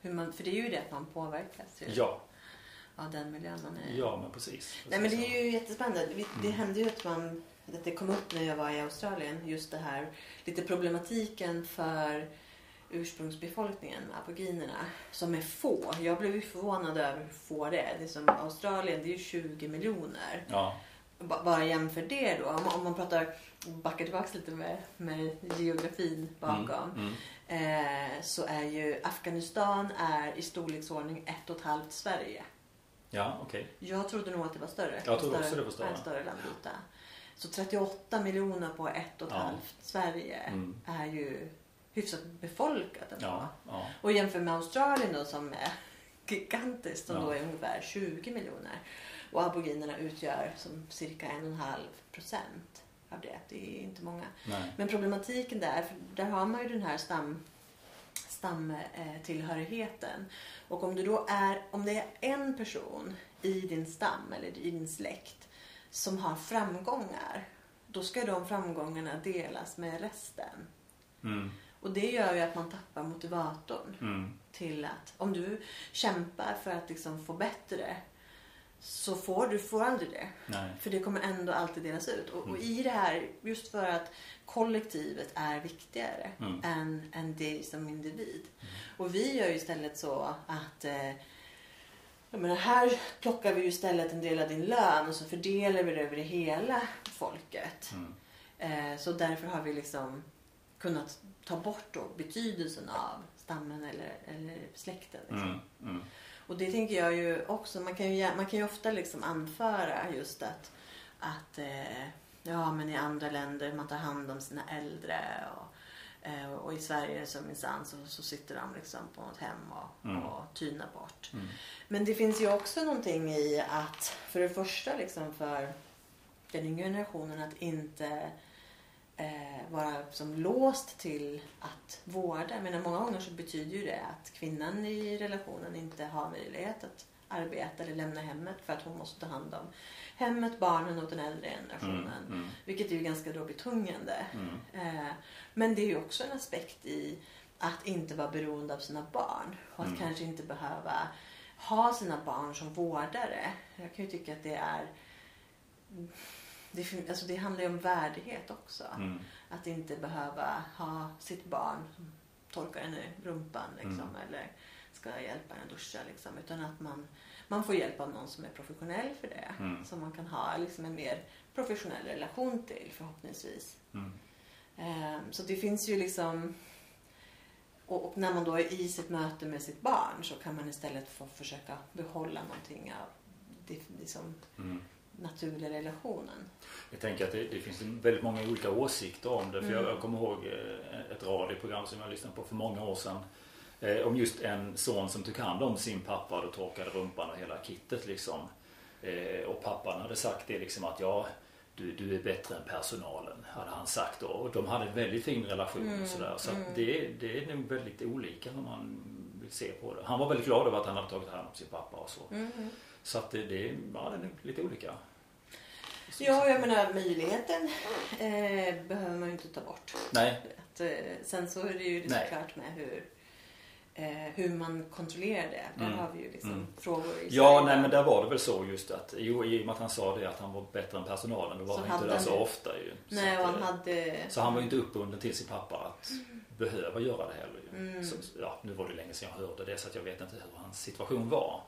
Hur man, för det är ju det att man påverkas ju Ja, av den miljön man är ja men precis. Nej men det Precis är ju jättespännande. Vi- Det Mm. hände ju att, man, att det kom upp när jag var i Australien. Just det här, lite problematiken för ursprungsbefolkningen, aboriginerna, som är få. Jag blev ju förvånad över hur få det är. Det är som Australien, det är ju 20 miljoner. Ja, Ba- Bara jämför det då. Om man, pratar, backar tillbaka lite med, med geografin bakom. Mm, mm. Eh, så är ju Afghanistan är i storleksordning ett och ett halvt Sverige. ja okej. Jag trodde nog att det var större. Jag trodde också det var större. En större landyta. Så 38 miljoner på ett och ett Ja. halvt Sverige Mm. är ju hyfsat befolkat. Ja, ja. Och jämför med Australien då som är gigantiskt som Ja. då är ungefär 20 miljoner. Och aboriginerna utgör som cirka en och en halv procent av det. Det är inte många. Nej. Men problematiken där, för där har man ju den här stam stamtillhörigheten. Och om du då är, om det är en person i din stam eller i din släkt som har framgångar, då ska de framgångarna delas med resten. Mm, Och det gör ju att man tappar motivatorn mm, till att om du kämpar för att liksom få bättre så får du får aldrig det. nej. För det kommer ändå alltid delas ut. Och, och Mm. i det här, just för att kollektivet är viktigare Mm. än, än dig som individ. Och vi gör ju istället så att eh, jag menar, här plockar vi ju istället en del av din lön och så fördelar vi det över hela folket. Mm, Eh, så därför har vi liksom kunnat ta bort då betydelsen av stammen eller, eller släkten. Liksom. mm, mm. Och det tänker jag ju också, man kan ju, man kan ju ofta liksom anföra just att, att eh, ja men i andra länder man tar hand om sina äldre och, eh, och i Sverige så minsann så, så sitter de liksom på något hem och, Mm. och tynar bort. Mm. Men det finns ju också någonting i att för det första liksom för den yngre generationen att inte eh, vara som låst till att vårda. Menar, många gånger så betyder ju det att kvinnan i relationen inte har möjlighet att arbeta eller lämna hemmet för att hon måste ta hand om hemmet, barnen och den äldre generationen. Mm, mm, Vilket är ju ganska då betungande. mm. Eh, men det är ju också en aspekt i att inte vara beroende av sina barn. Och att Mm. kanske inte behöva ha sina barn som vårdare. Jag kan ju tycka att det är... Det, alltså det handlar ju om värdighet också. Mm. Att inte behöva ha sitt barn som torkar en i rumpan liksom, Mm. eller ska hjälpa en att duscha. Liksom, utan att man, man får hjälp av någon som är professionell för det. Mm. Som man kan ha liksom, en mer professionell relation till förhoppningsvis. Mm. Ehm, Så det finns ju liksom... Och och när man då är i sitt möte med sitt barn så kan man istället få försöka behålla någonting av det, liksom, Mm. naturliga relationen. Jag tänker att det, det finns väldigt många olika åsikter om det. För jag, Mm. jag kommer ihåg eh, ett radioprogram som jag lyssnade på för många år sedan. Eh, om just en son som tog hand om sin pappa och torkade rumpan och hela kittet liksom. Eh, och pappan hade sagt det liksom att ja, du, du är bättre än personalen, hade han sagt då. Och de hade en väldigt fin relation Mm, och sådär. Så mm. det, det är nog väldigt olika hur man vill se på det. Han var väldigt glad över att han hade tagit hand om sin pappa och så. Så att det, det, ja, det är lite olika. Ja, jag menar möjligheten eh, behöver man ju inte ta bort. Nej, Att, eh, sen så är det ju såklart med hur, hur man kontrollerar det. Där Mm. har vi ju liksom Mm. frågor i Ja, Sverige. nej men där var det väl så just att jo, i och med att han sa det att han var bättre än personalen då var Så han inte där så ofta ju. Nej, så, att, han eh, hade... så han var ju inte uppbunden till sin pappa att behöva göra det heller. ju. Mm. Så, ja, nu var det länge sedan jag hörde det så jag vet inte hur hans situation var.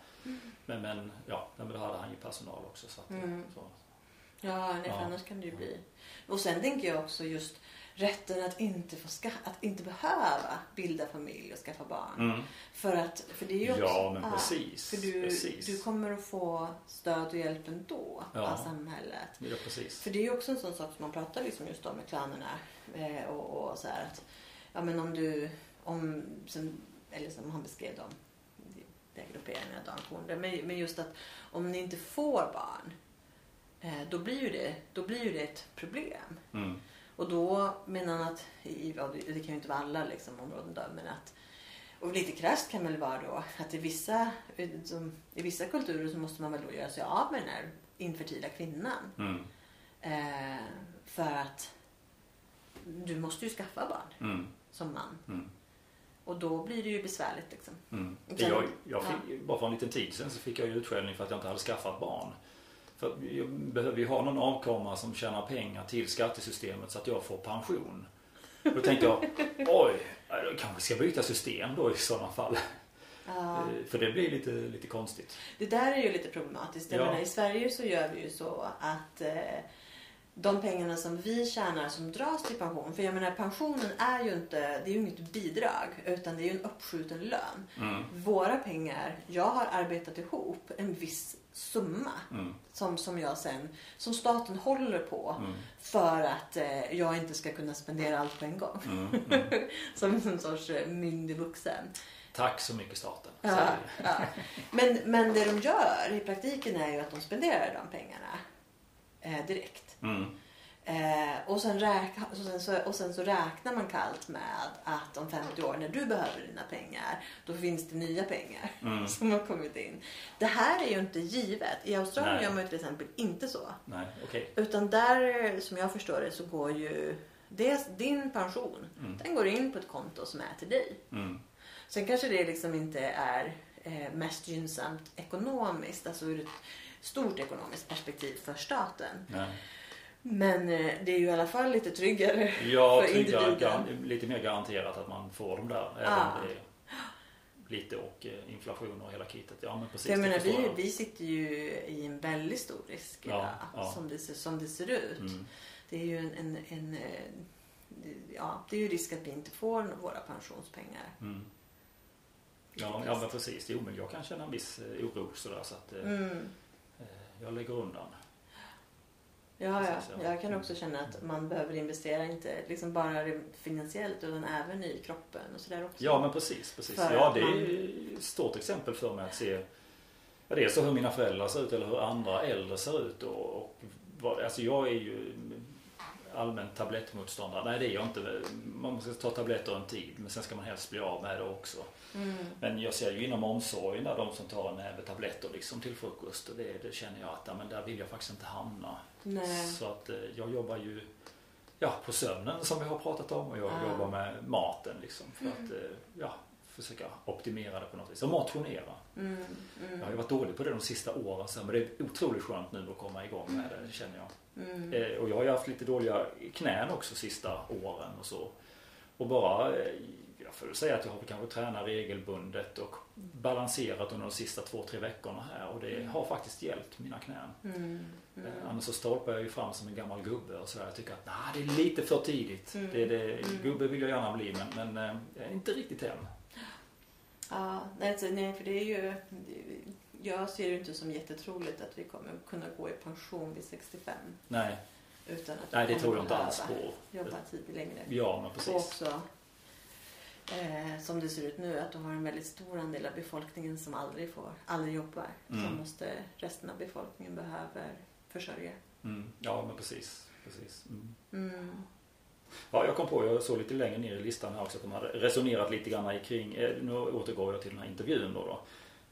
Men, men ja, men då hade han ju personal också. Så att, Mm. så. Ja, nej, för Ja. annars kan det ju bli. Och sen tänker jag också just rätten att inte, få ska, att inte behöva bilda familj och skaffa barn. Mm. För att, för det är ju också, Ja, men precis. För du, precis. du kommer att få stöd och hjälp ändå Ja. av samhället. Ja, precis. För det är ju också en sån sak som man pratar liksom just om med klanerna. Eh, och, och så här att, ja men om du, om, som, eller som han beskrev dem, det är grupperingen av dankorn. Men, men just att om ni inte får barn, eh, då blir ju det, då blir ju det ett problem. Mm. Och då menar han att, i, ja, det kan ju inte vara alla liksom, områden då, men att och lite krasst kan väl vara då att i vissa, i vissa kulturer så måste man väl då göra sig av med den här infertila kvinnan. Mm. Eh, för att du måste ju skaffa barn Mm. som man. Mm. Och då blir det ju besvärligt liksom. Mm. Sen- Jag, jag fick, Bara för en liten tid sedan så fick jag ju utskällning för att jag inte hade skaffat barn. För jag behöver ju ha någon avkomma som tjänar pengar till skattesystemet så att jag får pension. Då tänkte jag, oj, då kanske vi ska byta system då i sådana fall. Ja. Eh, För det blir lite, lite konstigt. Det där är ju lite problematiskt. Jag Ja. menar, I Sverige så gör vi ju så att eh, de pengarna som vi tjänar som dras till pension. För jag menar pensionen är ju inte, det är ju inget bidrag utan det är ju en uppskjuten lön. Mm. Våra pengar, jag har arbetat ihop en viss summa Mm. som, som jag sen, som staten håller på Mm. för att eh, jag inte ska kunna spendera allt på en gång. Mm. Mm. Som en sorts eh, myndig vuxen. Tack så mycket staten. Ja, ja. Men, men det de gör i praktiken är ju att de spenderar de pengarna eh, direkt. Mm. Eh, och, sen räk, och, sen så, och sen så räknar man kallt med att om 50 år när du behöver dina pengar, då finns det nya pengar Mm. som har kommit in. Det här är ju inte givet. I Australien Nej. gör man ju till exempel inte så. Nej, okej. Utan där, som jag förstår det, så går ju det, din pension, Mm. den går in på ett konto som är till dig. Mm. Sen kanske det liksom inte är eh, mest gynnsamt ekonomiskt, alltså ur ett stort ekonomiskt perspektiv för staten. Nej. Men eh, det är ju i alla fall lite tryggare Ja, för tryggare, individen. lite mer garanterat att man får dem där. Även om det är lite och eh, inflation och hela kittet. Ja, men precis. Jag menar, vi, jag. vi sitter ju i en väldigt stor risk Ja, idag, ja. Som, det, ser- som det ser ut. Mm. Det är ju en, en, en eh, ja, det är ju risk att vi inte får våra pensionspengar. Mm. Ja, ja, men precis. Jo, men jag kan känna en viss oro sådär så att Mm. Jag lägger undan. Ja, ja. Jag kan också känna att man behöver investera inte liksom bara finansiellt utan även i kroppen och sådär också. Ja, men precis. precis. För Ja, det man- är ett stort exempel för mig att se ja, dels så hur mina föräldrar ser ut eller hur andra äldre ser ut. Och, och vad, alltså jag är ju allmän tablettmotståndare. Nej, det är jag inte. Man måste ta tabletter en tid men sen ska man helst bli av med det också. Mm. Men jag ser ju inom omsorgen där de som tar en näve tabletter liksom till frukost och det, det känner jag att ja, men där vill jag faktiskt inte hamna. Nej. Så att eh, jag jobbar ju ja, på sömnen som vi har pratat om och jag Ah. jobbar med maten liksom för att eh, ja, försöka optimera det på något vis. Och motionera. Mm. Jag har ju Mm. varit dålig på det de sista åren så, men det är otroligt skönt nu att komma igång med det känner jag. Mm. Eh, och jag har ju haft lite dåliga knän också sista åren och så. Och bara, eh, jag får säga att jag har kanske tränat regelbundet och balanserat under de sista två, tre veckorna här och det har faktiskt hjälpt mina knän. Mm. Mm. Eh, Annars så stolpar jag ju fram som en gammal gubbe och sådär. Jag tycker att nah, det är lite för tidigt. Mm. Det, det, Mm. Gubbe vill jag gärna bli men, men eh, inte riktigt än. Ja, alltså, nej, för det är ju... Jag ser det inte som jättetroligt att vi kommer kunna gå i pension vid 65. Nej, Utan att nej det tror jag inte alls på. Jobba tid längre. Ja, men Och precis. också, eh, som det ser ut nu, att du har en väldigt stor andel av befolkningen som aldrig får, aldrig jobbar. Mm. Som måste, resten av befolkningen behöver försörja. Mm. Ja, men precis. precis. Mm. Mm. Ja, jag kom på, jag såg lite längre ner i listan här också att de hade resonerat lite grann kring, eh, nu återgår jag till den här intervjun då, då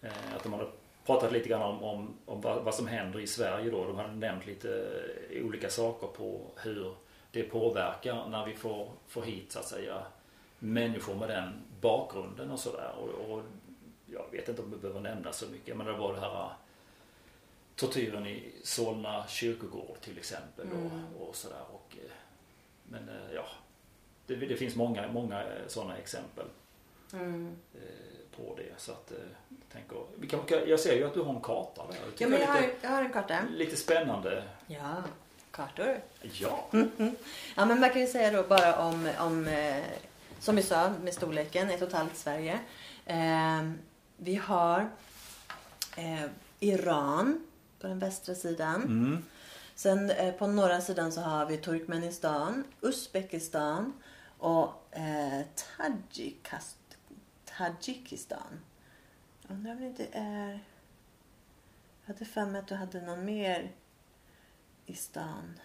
eh, att de hade pratat lite grann om, om, om vad, vad som händer i Sverige då. De hade nämnt lite olika saker på hur det påverkar när vi får, får hit så att säga människor med den bakgrunden och sådär. Och, och jag vet inte om vi behöver nämna så mycket men det var det här eh, tortyren i Solna kyrkogård till exempel Mm. och, och sådär. Och, eh, men eh, ja, det, det finns många, många sådana exempel Mm. På det. Så att, eh, jag tänker, vi kan, jag ser ju att du har en karta där. Ja, men jag har, jag har en karta. lite spännande. Ja, kartor. Ja. Ja, men man kan ju säga då bara om, om eh, som vi sa med storleken, ett och ett halvt Sverige. Eh, vi har eh, Iran på den västra sidan. Mm. Sen eh, på norra sidan så har vi Turkmenistan, Uzbekistan och eh, Tadzjikast, Tadzjikistan. Undrar om det inte är... Jag hade för mig att du hade någon mer i stan.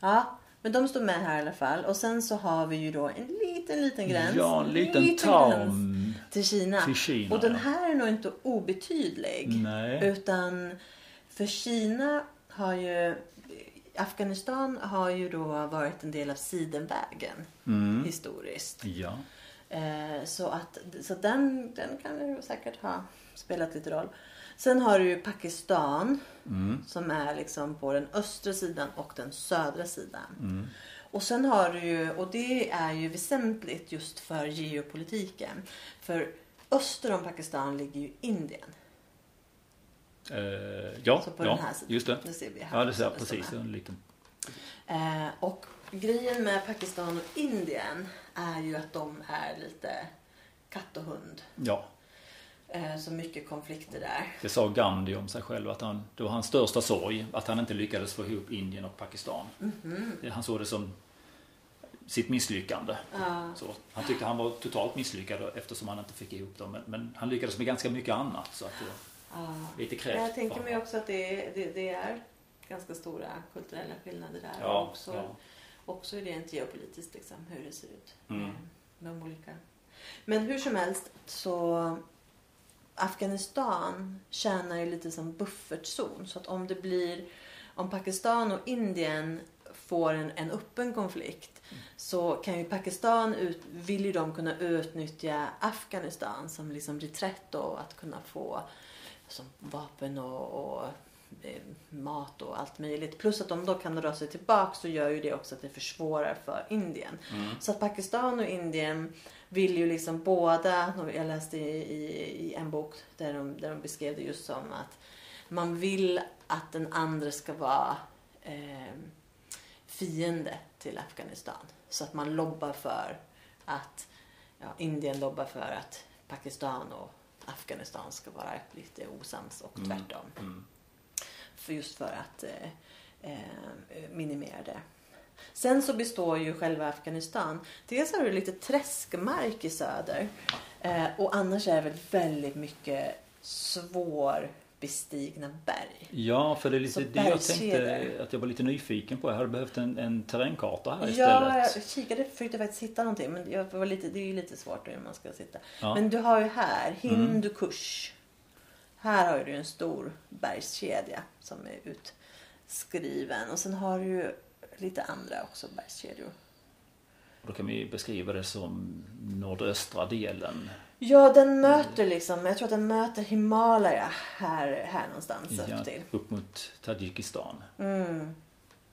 Ja, men de står med här i alla fall. Och sen så har vi ju då en liten, liten gräns. Ja, en liten gräns tarm till Kina. till Kina. Och den här är nog inte obetydlig. Nej. Utan för Kina har ju Afghanistan har ju då varit en del av Sidenvägen Mm. historiskt. Ja. Eh, så att så den, den kan ju säkert ha spelat lite roll. Sen har du ju Pakistan Mm. som är liksom på den östra sidan och den södra sidan. Mm. Och sen har du ju, och det är ju väsentligt just för geopolitiken. För öster om Pakistan ligger ju Indien. Eh, ja, Så på ja den här sidan. just det. Det ser vi här. Ja, det ser precis. En liten... Eh, och grejen med Pakistan och Indien är ju att de är lite katt och hund. Ja, Eh, så mycket konflikter där. det sa Gandhi om sig själv att han, det var hans största sorg att han inte lyckades få ihop Indien och Pakistan. Mhm. Han såg det som sitt misslyckande. Ja. Så han tyckte han var totalt misslyckad eftersom han inte fick ihop dem. Men, han lyckades med ganska mycket annat. Så att, eh, Ja. lite Men kräft. jag tänker mig också att det, det, det är ganska stora kulturella skillnader där. Ja, också, ja. Också rent geopolitiskt liksom, hur det ser ut. Mm. Med, de olika. Men hur som helst så Afghanistan tjänar ju lite som buffertzon. Så att om det blir om Pakistan och Indien får en, en öppen konflikt så kan ju Pakistan ut, vill ju de kunna utnyttja Afghanistan som liksom reträtt och att kunna få som vapen och, och eh, mat och allt möjligt. Plus att de då kan dra sig tillbaka så gör ju det också att det försvårar för Indien. Mm. Så att Pakistan och Indien vill ju liksom båda, jag läste i, i, i en bok där de, där de beskrev det just som att man vill att den andra ska vara eh, fiende till Afghanistan. Så att man lobbar för att, ja, Indien lobbar för att Pakistan och Afghanistan ska vara lite osams och Mm. tvärtom. Mm. För just för att eh, eh, minimera det. Sen så består ju själva Afghanistan. Dels har du lite träskmark i söder. Eh, och annars är det väl väldigt mycket svårbestigna berg. Ja, för det är lite Så det jag tänkte att jag var lite nyfiken på. Jag hade behövt en, en terrängkarta här Ja, istället. jag kikade försökte faktiskt hitta någonting. Men jag var lite, det är ju lite svårt hur man ska sitta. Ja. Mm. Men du har ju här Hindu Kush. Här har du en stor bergskedja som är utskriven. Och sen har du lite andra också bergskedjor. Då kan vi beskriva det som nordöstra delen. Ja, den möter liksom, jag tror att den möter Himalaya här, här någonstans Ja, upp till. upp mot Tadzjikistan. Mm.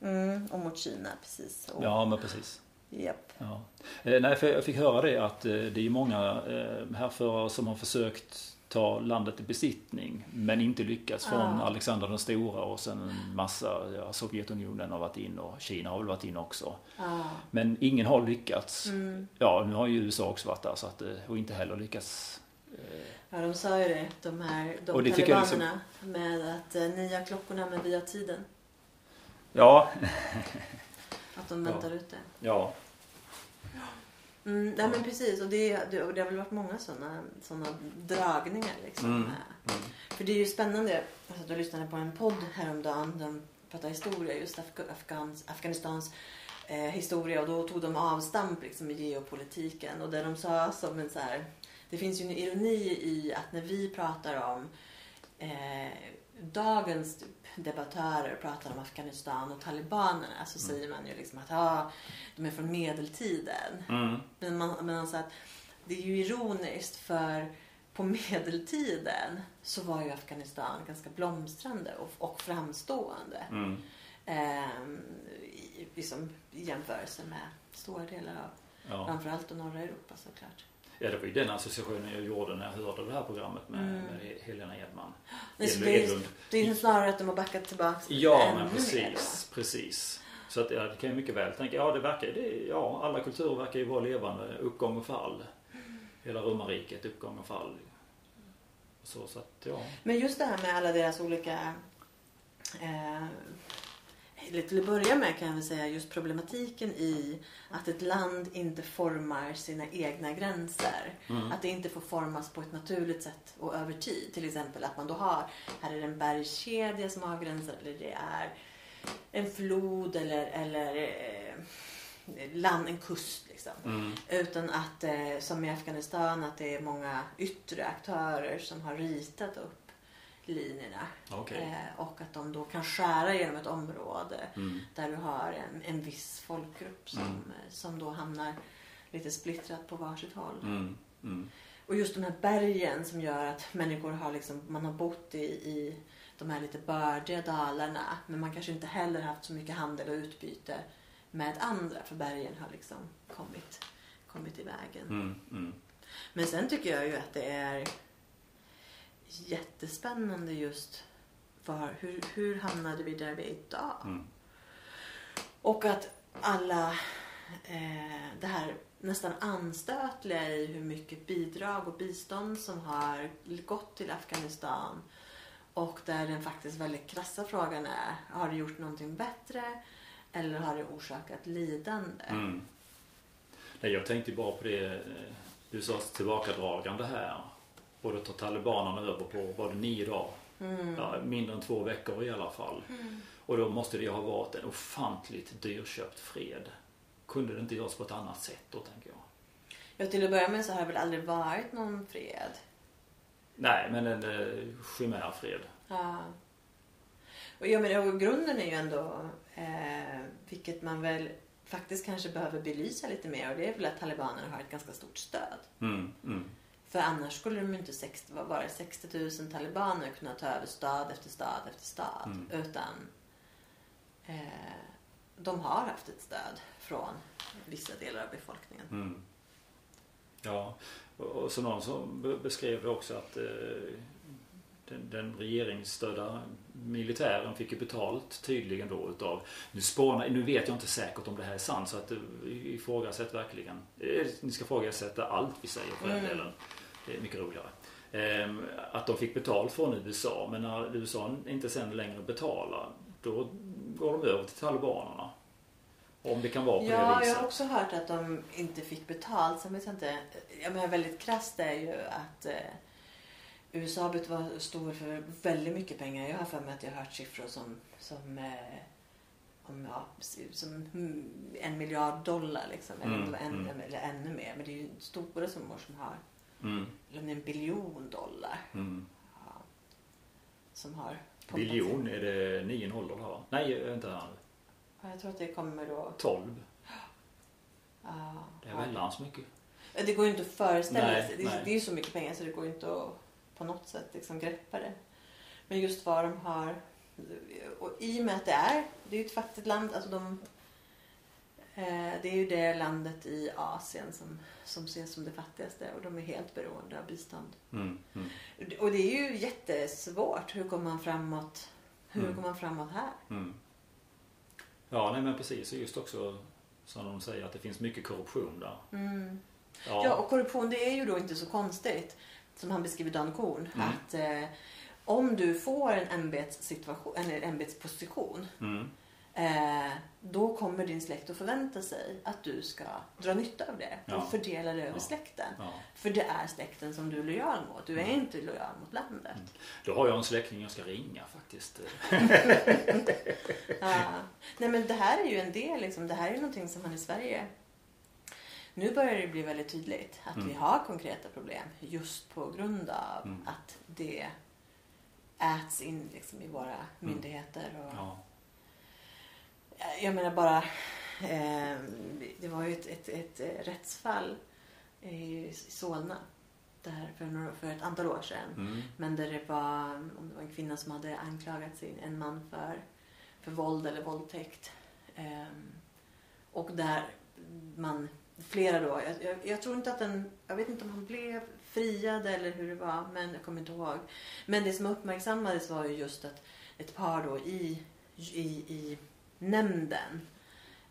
Mm, och mot Kina precis. Och, Ja, men precis. Japp. Ja. Eh, nej, för jag fick höra det att eh, det är många eh, härförare som har försökt ta landet i besittning men inte lyckats. Från Ah. Alexander den stora och sen en massa, ja, Sovjetunionen har varit in och Kina har väl varit in också. Ja. Men ingen har lyckats. Mm. Ja, nu har ju USA också varit där så att, eh, och inte heller lyckats. eh, ja, de sa ju det, de här de det liksom- talibanerna. Med att eh, ni har klockorna men vi har tiden. Ja, Att de Ja. väntar ute. ja. Mm, nej men precis och det, det, och det har väl varit många sådana såna dragningar liksom. Mm. med- För det är ju spännande. Alltså, du lyssnade på en podd häromdagen. De pratade historia, just Afga- Afghans, Afghanistans eh, historia. Och då tog de avstamp liksom, i geopolitiken. Och det de sa som en så här. Det finns ju en ironi i att när vi pratar om eh, dagens debattörer pratar om Afghanistan och talibanerna så säger man ju liksom att ah, de är från medeltiden. Mm. Men man, men alltså att det är ju ironiskt för på medeltiden så var ju Afghanistan ganska blomstrande och, och framstående. Mm. Ehm, i, liksom, I jämförelse med stora delar av Ja. framförallt norra Europa såklart. Ja, det var ju den associationen jag gjorde när jag hörde det här programmet med, Mm. med Helena Edman. Så det, är, Edlund. det är ju snarare att de har backat tillbaka Ja, men precis. Precis. Så att, ja, det kan jag mycket väl tänka. Ja, det verkar det, Ja, alla kulturer verkar ju vara levande. Uppgång och fall. Hela romarriket, uppgång och fall. Så, så att, ja. Men just det här med alla deras olika... Eh, eller till att börja med kan jag väl säga just problematiken i att ett land inte formar sina egna gränser. Mm. Att det inte får formas på ett naturligt sätt och över tid. Till exempel att man då har, här är det en bergskedja som avgränsar eller det är en flod eller, eller eh, land, en kust liksom. Mm. Utan att, eh, som i Afghanistan, att det är många yttre aktörer som har ritat upp linjerna. Okej. Eh, och att de då kan skära genom ett område Mm. där du har en, en viss folkgrupp som, Mm. eh, som då hamnar lite splittrat på varsitt håll. Mm. Mm. Och just de här bergen som gör att människor har liksom, man har bott i, i de här lite bördiga dalarna. Men man kanske inte heller haft så mycket handel och utbyte med andra för bergen har liksom kommit, kommit i vägen. Mm. Mm. Men sen tycker jag ju att det är jättespännande just för hur, hur hamnade vi där vi är idag? Mm. Och att alla eh, det här nästan anstötliga i hur mycket bidrag och bistånd som har gått till Afghanistan och där den faktiskt väldigt krassa frågan är har det gjort någonting bättre eller har det orsakat lidande? Mm. Nej, jag tänkte bara på det eh, USAs tillbakadragande här. Och då tar talibanerna över på, var det nio dagar? Mm. Ja, mindre än två veckor i alla fall. Och då måste det ju ha varit en ofantligt dyrköpt fred. Kunde det inte göras på ett annat sätt då, tänker jag. Ja, till att börja med så har det väl aldrig varit någon fred. Nej, men en eh, chimärfred. Ja. Och, ja, men, och grunden är ju ändå, eh, vilket man väl faktiskt kanske behöver belysa lite mer och det är väl att talibanerna har ett ganska stort stöd. Mm, mm, För annars skulle de inte 60, vad var det, 60 000 talibaner kunna ta över stad efter stad efter stad. Mm. Utan eh, de har haft ett stöd från vissa delar av befolkningen. mm. Ja, och, så någon som be- beskrev också att eh, den, den regeringsstödda militären fick ju betalt tydligen då utav, nu spånar, nu vet jag inte säkert om det här är sant så att eh, ifrågasätt verkligen, eh, ni ska ifrågasätta allt vi säger för den Mm. delen. Det är mycket roligare. Ehm, att de fick betalt från USA men när USA inte sen längre betalar då går de över till talibanerna. Om det kan vara på det Ja, viset. jag har också hört att de inte fick betalt. Sen vet jag inte. Jag menar väldigt krasst är ju att eh, USA var stor för väldigt mycket pengar. Jag har för mig att jag har hört siffror som, som, eh, om, ja, som mm, en miljard dollar liksom. Eller, det var en, Mm, eller ännu mer. Men det är ju stora summor som har, Mm, en biljon dollar. mm. Ja, som har Biljon, är det nio nollor här va? Nej, vänta här. Ja, Jag tror att det kommer då... 12. ja, Det är väldans mycket. Det går ju inte att föreställa Nej, sig. Det, nej. det är ju så mycket pengar så det går ju inte att på något sätt liksom greppa det. Men just vad de har... Och i och med att det är, det är ju ett fattigt land. Alltså de, det är ju det landet i Asien som, som ses som det fattigaste och de är helt beroende av bistånd. Mm, mm. Och det är ju jättesvårt. Hur kommer man framåt? Hur Mm. går man framåt här? Mm. Ja, nej men precis. Och just också som de säger att det finns mycket korruption där. Mm. Ja, Ja, och korruption det är ju då inte så konstigt. Som han beskriver Dan Korn. Mm. Att eh, om du får en ämbetssituation, eller ämbetsposition. Mm. Eh, då kommer din släkt att förvänta sig att du ska dra nytta av det. Ja. Och fördela det över Ja. släkten. Ja. För det är släkten som du är lojal mot. Du är Mm. inte lojal mot landet. Då har jag en släkting jag ska ringa faktiskt. Ja. Nej men det här är ju en del, liksom, det här är ju någonting som man i Sverige nu börjar det bli väldigt tydligt att Mm. vi har konkreta problem just på grund av Mm. att det äts in liksom, i våra myndigheter. Och, Ja. Jag menar bara, eh, det var ju ett, ett, ett eh, rättsfall i Solna där för, några, för ett antal år sedan. Mm. Men där det var, om det var en kvinna som hade anklagat sin, en man för för våld eller våldtäkt. Ehm, och där man, flera då, jag, jag, jag tror inte att den, jag vet inte om han blev friad eller hur det var, men jag kommer inte ihåg. Men det som uppmärksammades var ju just att ett par då i, i, i nämnden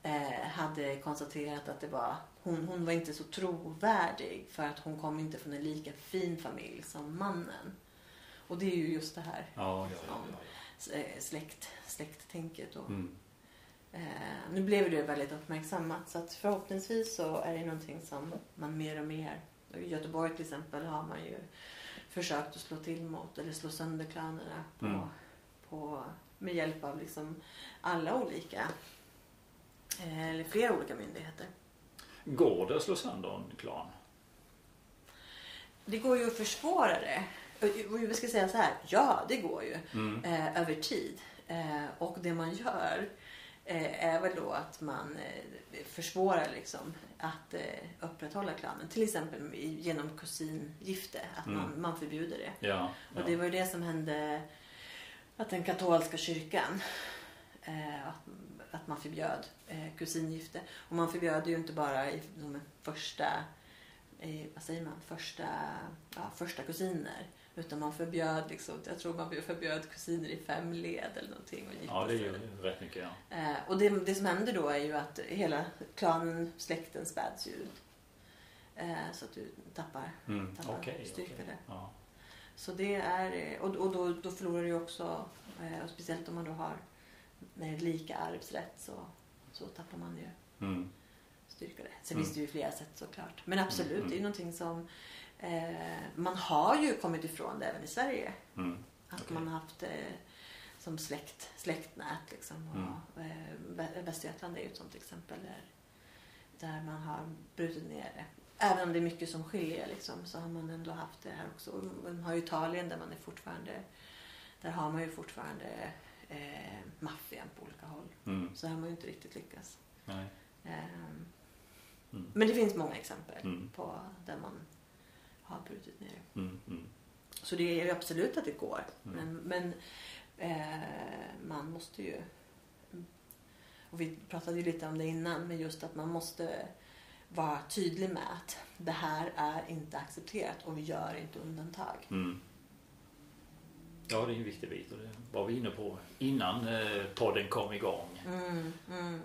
eh, hade konstaterat att det var, hon, hon var inte så trovärdig för att hon kom inte från en lika fin familj som mannen. Och det är ju just det här Ja, ja, ja, ja. eh, släkt, släkttänket. Och, Mm. eh, nu blev det väldigt uppmärksammat så att förhoppningsvis så är det någonting som man mer och mer i Göteborg till exempel har man ju försökt att slå till mot eller slå sönder klanerna på, Mm. på, med hjälp av liksom alla olika eh, eller flera olika myndigheter. Går det att slå sönder en klan? Det går ju att försvåra det. Vi ska säga så här, ja det går ju Mm. eh, över tid. Eh, och det man gör eh, är väl då att man försvårar liksom att upprätthålla klanen. Till exempel genom kusingifte, att Mm. man, man förbjuder det. Ja. Och det var ju det som hände att den katolska kyrkan eh, att, man förbjöd eh, kusingifte. Och man förbjöd ju inte bara i de första, vad säger man, första, ja, första kusiner. Utan man förbjöd liksom, jag tror man förbjöd kusiner i fem led eller någonting. Och ja, det är ju rätt mycket ja. Eh, och det, det som händer då är ju att hela klanen, släkten späds ju ut. Så att du tappar, Mm. tappar Okej. styrka okej. där. Ja. Så det är, eh, och, och då, då förlorar du också, eh, och speciellt om man då har är lika arvsrätt så, så tappar man ju Mm. styrka där. Sen Mm. finns det ju flera sätt såklart. Men absolut, Mm, mm. det är ju någonting som eh, man har ju kommit ifrån det även i Sverige. Mm. Att Okej. man har haft eh, som släkt, släktnät liksom. Mm. Och, eh, Vä- Västergötland är ju ett sånt exempel där, där man har brutit ner det. Även om det är mycket som skiljer liksom, så har man ändå haft det här också. Man har ju Italien där man är fortfarande, där har man ju fortfarande eh, maffian på olika håll. Mm. Så där har man ju inte riktigt lyckats. Ehm, Mm. Men det finns många exempel Mm. på där man har brutit ner. Mm. Mm. Så det är ju absolut att det går. Mm. Men, men eh, man måste ju... Och vi pratade ju lite om det innan, men just att man måste vara tydlig med att det här är inte accepterat och vi gör inte undantag. Mm. Ja, det är en viktig bit och det var vi inne på innan eh, podden kom igång. Mm, mm.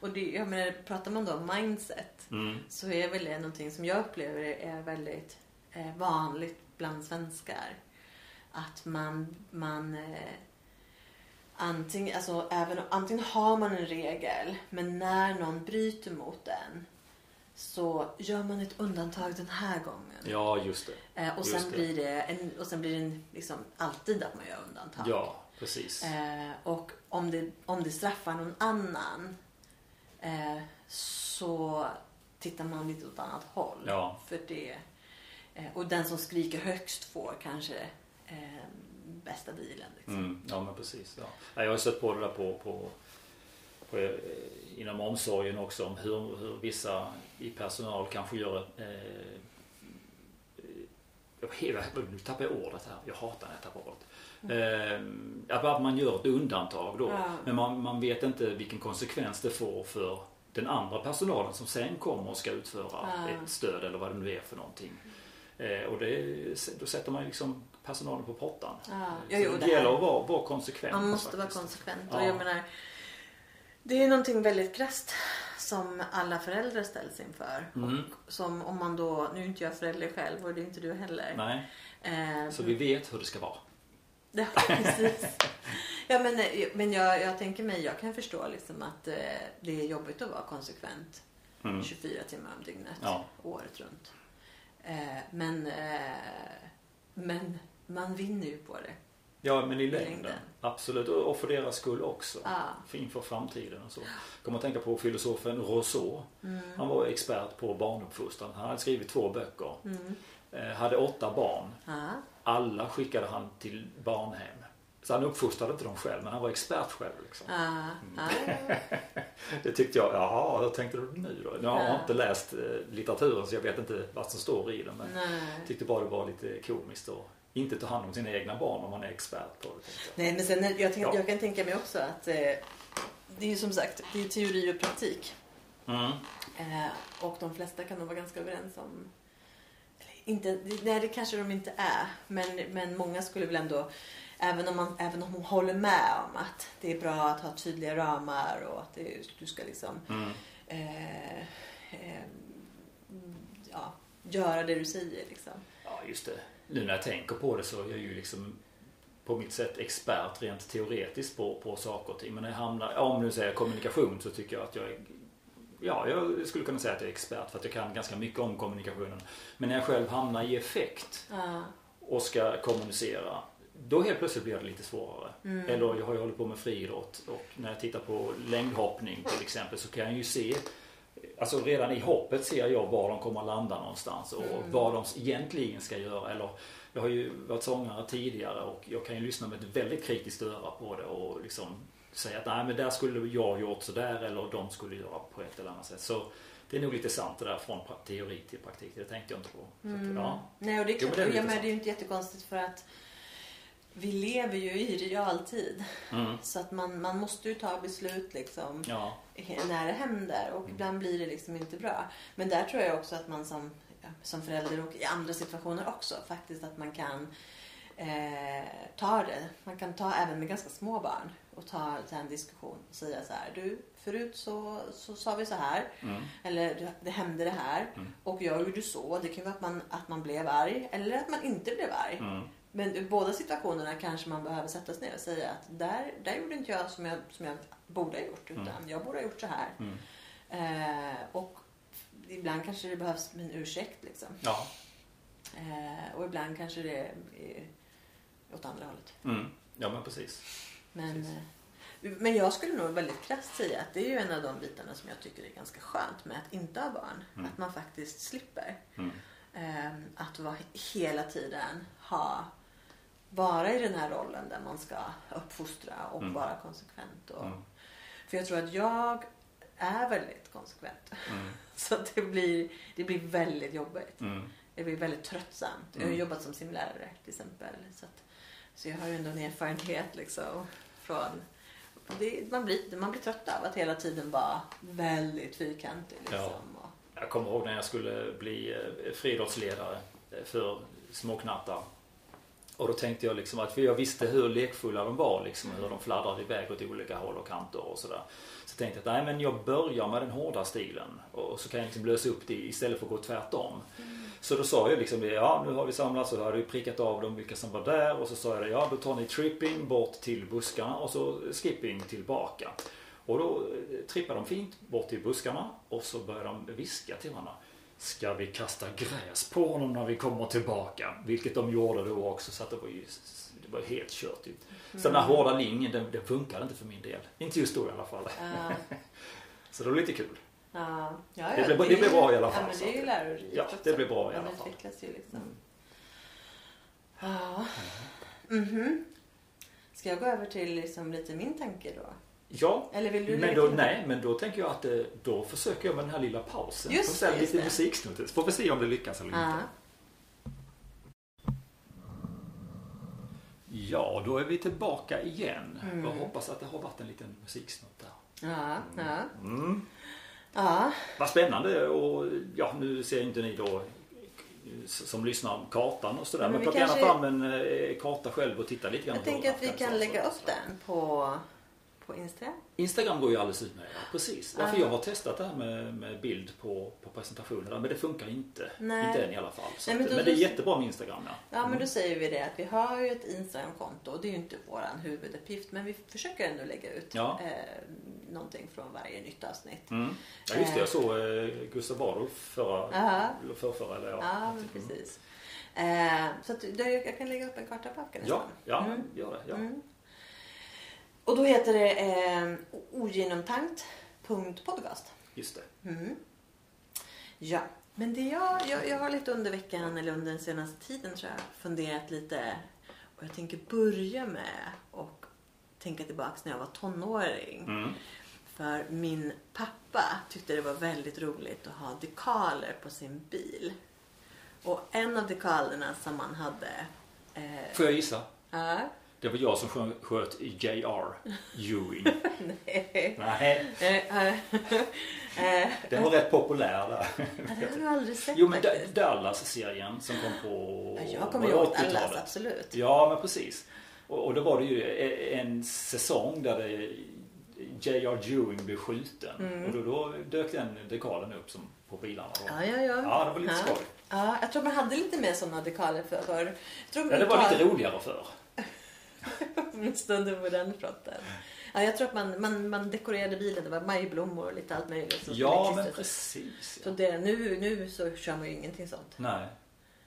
Och det, jag menar, pratar man då om mindset Mm. så är väl det någonting som jag upplever är väldigt eh, vanligt bland svenskar. Att man, man eh, antingen, alltså, även, antingen har man en regel men när någon bryter mot den så gör man ett undantag den här gången. Ja, just det. Eh, och, just sen det. blir det en, och sen blir det en, liksom, alltid att man gör undantag. Ja, precis. Eh, och om det, om det straffar någon annan eh, så tittar man lite åt annat håll. Ja. För det, eh, och den som skriker högst får kanske eh, bästa dealen. Liksom. Mm, ja, men precis. Ja, Jag har sett på det där på, på, på, eh, inom omsorgen också om hur, hur vissa i personal kanske gör eh, eh, nu tappar jag ordet här. Jag hatar när jag tappar ordet. Eh, att man gör ett undantag då. Ja. Men man, man vet inte vilken konsekvens det får för den andra personalen som sen kommer och ska utföra Ja. ett stöd eller vad det nu är för någonting. Eh, och det, då sätter man liksom personalen på pottan. Ja. Så Jo, det, det gäller att vara, vara konsekvent. Man måste vara faktiskt. konsekvent. Ja. Och jag menar, det är någonting väldigt krasst som alla föräldrar ställs inför. Mm. Och som om man då, nu är inte jag förälder själv och det är inte du heller. Nej, Eh, så vi vet hur det ska vara. Ja, precis. ja, men, men jag, jag tänker mig, jag kan förstå liksom att eh, det är jobbigt att vara konsekvent Mm. 24 timmar om dygnet, Ja. året runt. Eh, men, eh, men man vinner ju på det. Ja, men i längden. längden. Absolut. Och för deras skull också. Ja. För Inför framtiden och så. Kommer att tänka på filosofen Rousseau. Mm. Han var expert på barnuppfostran. Han hade skrivit två böcker. Mm. Eh, hade åtta barn. Ja. Alla skickade han till barnhem. Så han uppfostrade inte dem själv, men han var expert själv. Liksom. Ja. Ja. Det tyckte jag, jaha, hur tänkte du nu då? Nu har jag Ja. inte läst eh, litteraturen så jag vet inte vad som står i den. Men Nej. jag tyckte bara det var lite komiskt och inte ta hand om sina egna barn om man är expert på det. Nej, men sen, jag, tänk, Ja. jag kan tänka mig också att eh, det är ju som sagt det är teori och praktik. Mm. Eh, och de flesta kan nog vara ganska överens om... Inte, nej, det kanske de inte är. Men, men många skulle väl ändå... Även om, man, även om de håller med om att det är bra att ha tydliga ramar och att det, du ska liksom Mm. eh, eh, ja, göra det du säger. Liksom. Ja, just det. Nu när jag tänker på det så är jag ju liksom på mitt sätt expert rent teoretiskt på, på saker och ting. Men när jag hamnar, om nu säger kommunikation så tycker jag att jag är Ja, jag skulle kunna säga att jag är expert för att jag kan ganska mycket om kommunikationen. Men när jag själv hamnar i effekt Ja. och ska kommunicera då helt plötsligt blir det lite svårare. Mm. Eller jag har ju hållit på med friidrott och när jag tittar på längdhoppning till exempel så kan jag ju se Alltså redan i hoppet ser jag var de kommer att landa någonstans och Mm. vad de egentligen ska göra. Eller, jag har ju varit sångare tidigare och jag kan ju lyssna med ett väldigt kritiskt öra på det och liksom säga att nej men där skulle jag gjort sådär eller de skulle göra på ett eller annat sätt. Så det är nog lite sant det där från teori till praktik. Det tänkte jag inte på. Så Mm. ja. Nej, och det är, Jo, klart, men det är jag med, det är ju inte jättekonstigt för att vi lever ju i realtid. Mm. Så att man, man måste ju ta beslut liksom ja. när det händer och Mm. ibland blir det liksom inte bra. Men där tror jag också att man som, som förälder och i andra situationer också faktiskt att man kan eh, ta det. Man kan ta även med ganska små barn och ta en diskussion och säga så här. Du, förut så, så sa vi så här. Mm. Eller det- det hände det här. Mm. Och jag gjorde så. Det kan ju vara att man, att man blev arg eller att man inte blev arg. Men i båda situationerna kanske man behöver sätta sig ner och säga att där, där gjorde inte jag som jag, som jag borde ha gjort. Utan Mm. jag borde ha gjort så här. Mm. Eh, och ibland kanske det behövs en ursäkt liksom. Ja. Eh, och ibland kanske det är åt andra hållet. Mm. Ja men precis. Men, Precis. eh, men jag skulle nog väldigt krasst säga att det är ju en av de bitarna som jag tycker är ganska skönt med att inte ha barn. Mm. Att man faktiskt slipper. Mm. Eh, att vara hela tiden ha vara i den här rollen där man ska uppfostra och Mm. vara konsekvent. Och, Mm. För jag tror att jag är väldigt konsekvent. Mm. Så det blir, det blir väldigt jobbigt. Mm. Det blir väldigt tröttsamt. Jag har Mm. jobbat som simlärare till exempel. Så, att, så jag har ju ändå en erfarenhet liksom från det, man, blir, man blir trött av att hela tiden vara väldigt fyrkantig. Liksom. Ja. Jag kommer ihåg när jag skulle bli eh, friidrottsledare eh, för småknattar. Och då tänkte jag liksom att, för jag visste hur lekfulla de var liksom, hur de fladdrade iväg åt olika håll och kanter och sådär. Så tänkte jag att nej men jag börjar med den hårda stilen och så kan jag liksom lösa upp det istället för att gå tvärtom. Så då sa jag liksom det, ja nu har vi samlats och då hade vi prickat av dem vilka som var där och så sa jag det, ja då tar ni tripping bort till buskarna och så skipping tillbaka. Och då eh, trippade de fint bort till buskarna och så började de viska till varandra. Ska vi kasta gräs på honom när vi kommer tillbaka? Vilket de gjorde då också så att det var ju det var helt kört. Ju. Så den här hårda linjen den, den funkade inte för min del. Inte just då i alla fall. ja, Så det var lite kul. ja, ja, Det blev- det blev bra i alla fall, Ja, men det är ju lärorikt Ja, också. det blev bra i alla fall. utvecklas ju liksom. Mm. Ja. Mhm. Ska jag gå över till liksom lite min tanke då? Ja, men då, nej, men då tänker jag att eh, då försöker jag med den här lilla pausen. Just det, lite musiksnutt. Får vi se om det lyckas eller Ja. inte. Ja, då är vi tillbaka igen. Mm. Jag hoppas att det har varit en liten musiksnutt där. Ja, ja. Mm. ja. Vad spännande och ja, nu ser inte ni då som lyssnar kartan och sådär. Men Men, plocka gärna kanske- fram en eh, karta själv och titta lite grann Jag tänker att vi kan lägga så. upp den på, på Instagram. Instagram går ju alldeles utmärkt. Ja, precis. Ja, för Ja. jag har testat det här med, med bild på, på presentationerna men det funkar inte. Nej. Inte än i alla fall. Nej, men men, då- det är jättebra med Instagram. Ja. Ja, men Mm. då säger vi det att vi har ju ett Instagramkonto och det är ju inte våran huvuduppgift men vi försöker ändå lägga ut Ja. eh, någonting från varje nytt avsnitt. Mm. Ja just det, jag såg eh, Gustav Adolf förra, Ja. eller förrförra eller ja. Ja, men precis. Eh, så att, jag kan lägga upp en karta på Afghanistan. Ja, ja Mm. gör det. Ja. Mm. Och då heter det eh, ogenomtankt.podcast. Just det. Mm. Ja, men det jag, jag, jag har lite under veckan eller under den senaste tiden tror jag funderat lite och jag tänker börja med och tänka tillbaks när jag var tonåring. Mm. För min pappa tyckte det var väldigt roligt att ha dekaler på sin bil. Och en av dekalerna som han hade Eh, Får jag gissa? ja. Det var jag som sjö- sköt J.R. Ewing. Nej. Nej, Eh, eh, eh, den var rätt populär där. det har jag aldrig sett Jo men. Dallas-serien som kom på Ja, Jag kommer ihåg Dallas, 80-talet? absolut. Ja men precis. Och, och då var det ju e- en säsong där det J.R. Ewing blev skjuten. Och då, då dök den dekalen upp som på bilarna. då. Mm. Ja, ja, ja. Ja, det var lite ja. skoj. Ja, jag tror man hade lite mer sådana dekaler för. för Ja, det var lite roligare förr. Stunden på den fronten. Ja, jag tror att man, man, man dekorerade bilen. Det var majblommor och lite allt möjligt. som Ja men precis. Så Ja. det, nu, nu så kör man ju ingenting sånt. Nej.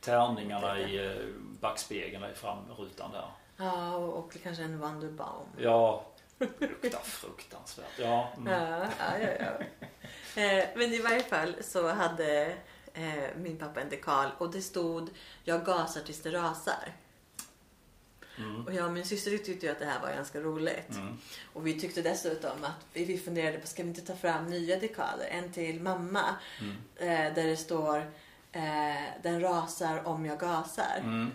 Tärningarna i eh, backspegeln i framrutan där. Ja, och, och kanske en Wonderbaum. Ja, luktar fruktansvärt. Ja, mm. Ja, ja, ja. ja. Eh, men i varje fall så hade eh, min pappa en dekal och det stod Jag gasar tills det rasar. Mm. Och jag och min syster tyckte ju att det här var ganska roligt. Mm. Och vi tyckte dessutom att vi, funderade på ska vi inte ta fram nya dekaler? En till mamma. Mm. Eh, där det står eh, Den rasar om jag gasar. Mm.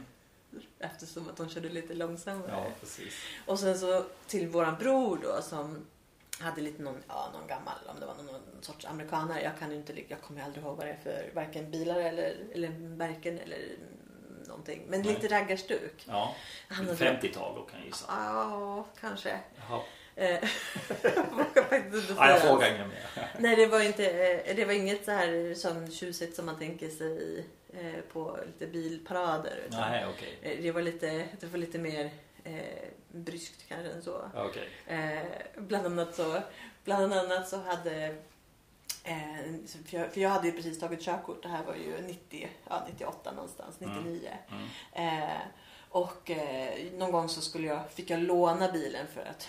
Eftersom att de körde lite långsammare. Ja, precis. Och sen så till våran bror då som hade lite någon, ja, någon gammal, om det var någon, någon sorts amerikanare. Jag kan inte, jag kommer aldrig ihåg vad det är för varken bilar eller, eller märken eller någonting. Men Nej. lite raggarstuk. Ja, Han hade- 50-tal då kan jag gissa. Ja, kanske. Jaha. Eh, jag vågar faktiskt inte Ja, jag säga. frågar inget mer. Nej, det var inte, eh, det var inget så här som tjusigt som man tänker sig eh, på lite bilparader. utan, Nej, eh, Det var lite, det var lite mer eh, bryskt kanske än så. Eh, bland annat så, bland annat så hade för, jag, för jag hade ju precis tagit körkort. Det här var ju 90, ja, 98 någonstans, 99. Mm. Eh, och eh, någon gång så skulle jag, fick jag låna bilen för att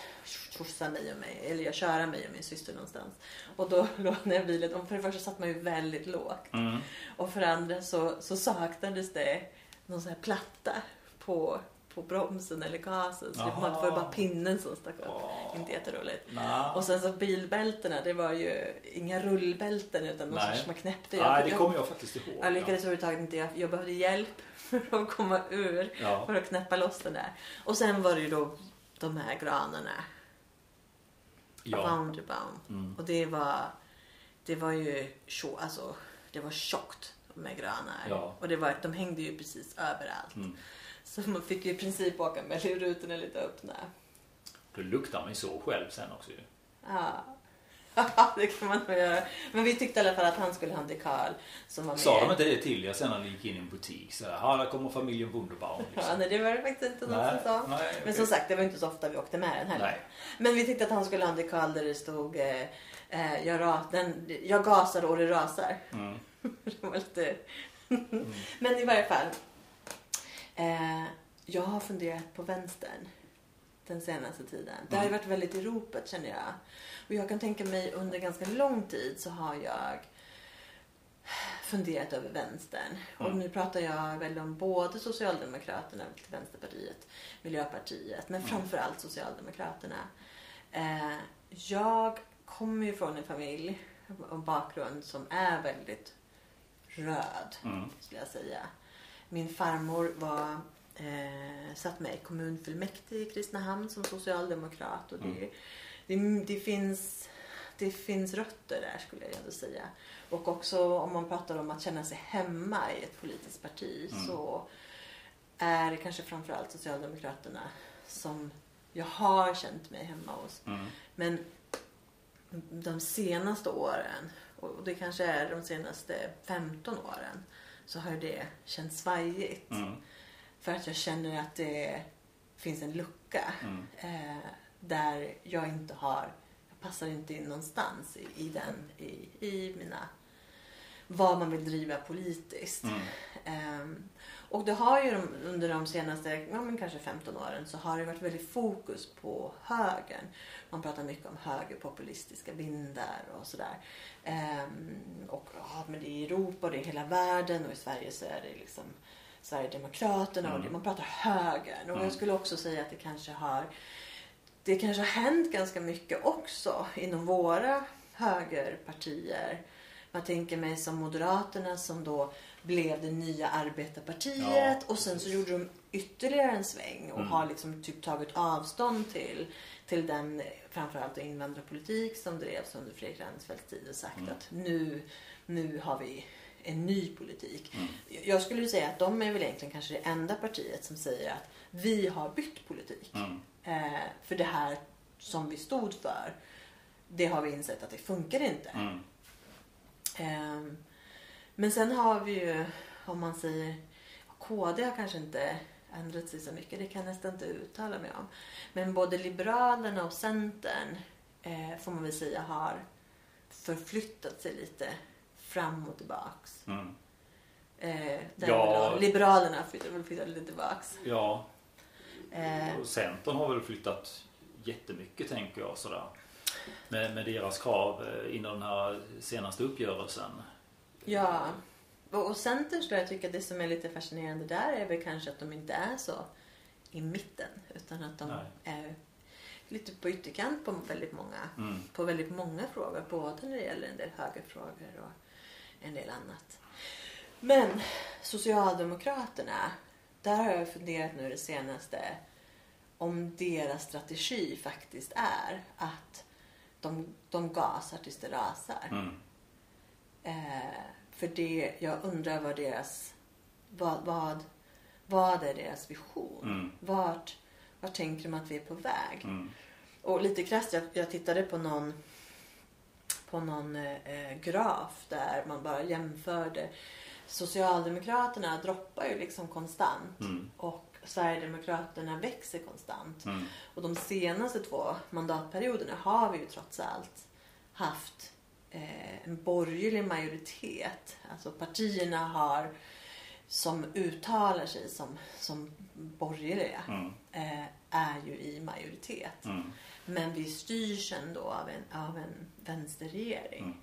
skjutsa mig och mig, eller jag köra mig och min syster någonstans. Och då lånade jag bilen och för det första satt man ju väldigt lågt. Mm. Och för det andra så, så saknades det någon sån här platta på, på bromsen eller gasen. Så det var, det var bara pinnen som stack upp. Åh. Inte jätteroligt. Nja. Och sen så bilbältena, det var ju inga rullbälten utan någon sorts man knäppte. Nej, det jag, kommer jag faktiskt ihåg. jag lyckades överhuvudtaget inte. Jag, jag behövde hjälp för att komma ur. Ja. För att knäppa loss den där. Och sen var det ju då de här granarna. Ja. Mm. Och det var, det var ju tjo, alltså, det var tjockt med granar. Ja. Och det var, de hängde ju precis överallt. Mm. Så man fick ju i princip åka med rutorna lite öppna. Då luktar man ju så själv sen också ju. Ja. det kan man nog göra. Men vi tyckte i alla fall att han skulle ha en dekal som var med. Sa de inte det till er sen när ni gick in i en butik? Så här, "Ja, där kommer familjen Wunderbaum. Ja, Liksom. nej, det var det faktiskt inte någon som sa. nej, Men okej. som sagt, det var inte så ofta vi åkte med den heller. Nej. Men vi tyckte att han skulle ha en dekal där det stod eh, eh, jag, ra- den, jag gasar och det rasar. Mm. Det var lite... Men i varje fall. Eh, jag har funderat på vänstern den senaste tiden. Det har ju varit väldigt i ropet känner jag. Och jag kan tänka mig under ganska lång tid så har jag funderat över vänstern. Och Mm. nu pratar jag väl om både Socialdemokraterna, Vänsterpartiet, Miljöpartiet, men framförallt Socialdemokraterna. Eh, jag kommer ju från en familj och bakgrund som är väldigt röd, Mm. skulle jag säga. Min farmor var eh, satt med i kommunfullmäktige i Kristinehamn som socialdemokrat. Och det, Mm. det, det, finns, det finns rötter där skulle jag ändå säga. Och också om man pratar om att känna sig hemma i ett politiskt parti Mm. så är det kanske framförallt Socialdemokraterna som jag har känt mig hemma hos. Mm. Men de senaste åren, och det kanske är de senaste 15 åren, så har det känts svajigt. Mm. För att jag känner att det finns en lucka Mm. eh, där jag inte har, jag passar inte in någonstans i, i den, i, i mina, vad man vill driva politiskt. Mm. Och det har ju de, under de senaste, ja men kanske 15 åren så har det varit väldigt fokus på högern. Man pratar mycket om högerpopulistiska vindar och sådär. Ehm, och ja, men det är i Europa och det är i hela världen och i Sverige så är det liksom Sverigedemokraterna och det, Mm. man pratar högern. Och Mm. jag skulle också säga att det kanske har det kanske har hänt ganska mycket också inom våra högerpartier. Man tänker mig som Moderaterna som då blev det nya arbetarpartiet Ja, och sen så gjorde de ytterligare en sväng och Mm. har liksom typ tagit avstånd till, till den framförallt invandrarpolitik som drevs under Fredrik Reinfeldts tid och sagt Mm. att nu, nu har vi en ny politik. Mm. Jag skulle säga att de är väl egentligen kanske det enda partiet som säger att vi har bytt politik. Mm. Eh, för det här som vi stod för, det har vi insett att det funkar inte. Mm. Men sen har vi ju, om man säger, KD har kanske inte ändrat sig så mycket. Det kan jag nästan inte uttala mig om. Men både Liberalerna och Centern eh, får man väl säga har förflyttat sig lite fram och tillbaks. Mm. Eh, Ja. Liberalerna flyttar väl flyttat lite tillbaks. Ja, Eh, och Centern har väl flyttat jättemycket tänker jag sådär. Med, med deras krav eh, inom den här senaste uppgörelsen. Ja, och, Centern skulle jag tycka det som är lite fascinerande där är väl kanske att de inte är så i mitten utan att de Nej. är lite på ytterkant på väldigt många Mm. på väldigt många frågor. Både när det gäller en del högerfrågor och en del annat. Men Socialdemokraterna, där har jag funderat nu det senaste om deras strategi faktiskt är att de, de gasar tills det rasar. Mm. Eh, för det, jag undrar vad deras, vad, vad, vad är deras vision? Mm. Vart, vart tänker de att vi är på väg? Mm. Och lite krasst, jag, jag tittade på någon, på någon eh, graf där man bara jämförde. Socialdemokraterna droppar ju liksom konstant Mm. och Sverigedemokraterna växer konstant. Mm. Och de senaste två mandatperioderna har vi ju trots allt haft en borgerlig majoritet. Alltså partierna har som uttalar sig som, som borgerliga Mm. eh, är ju i majoritet. Mm. Men vi styrs ändå av en, av en vänsterregering.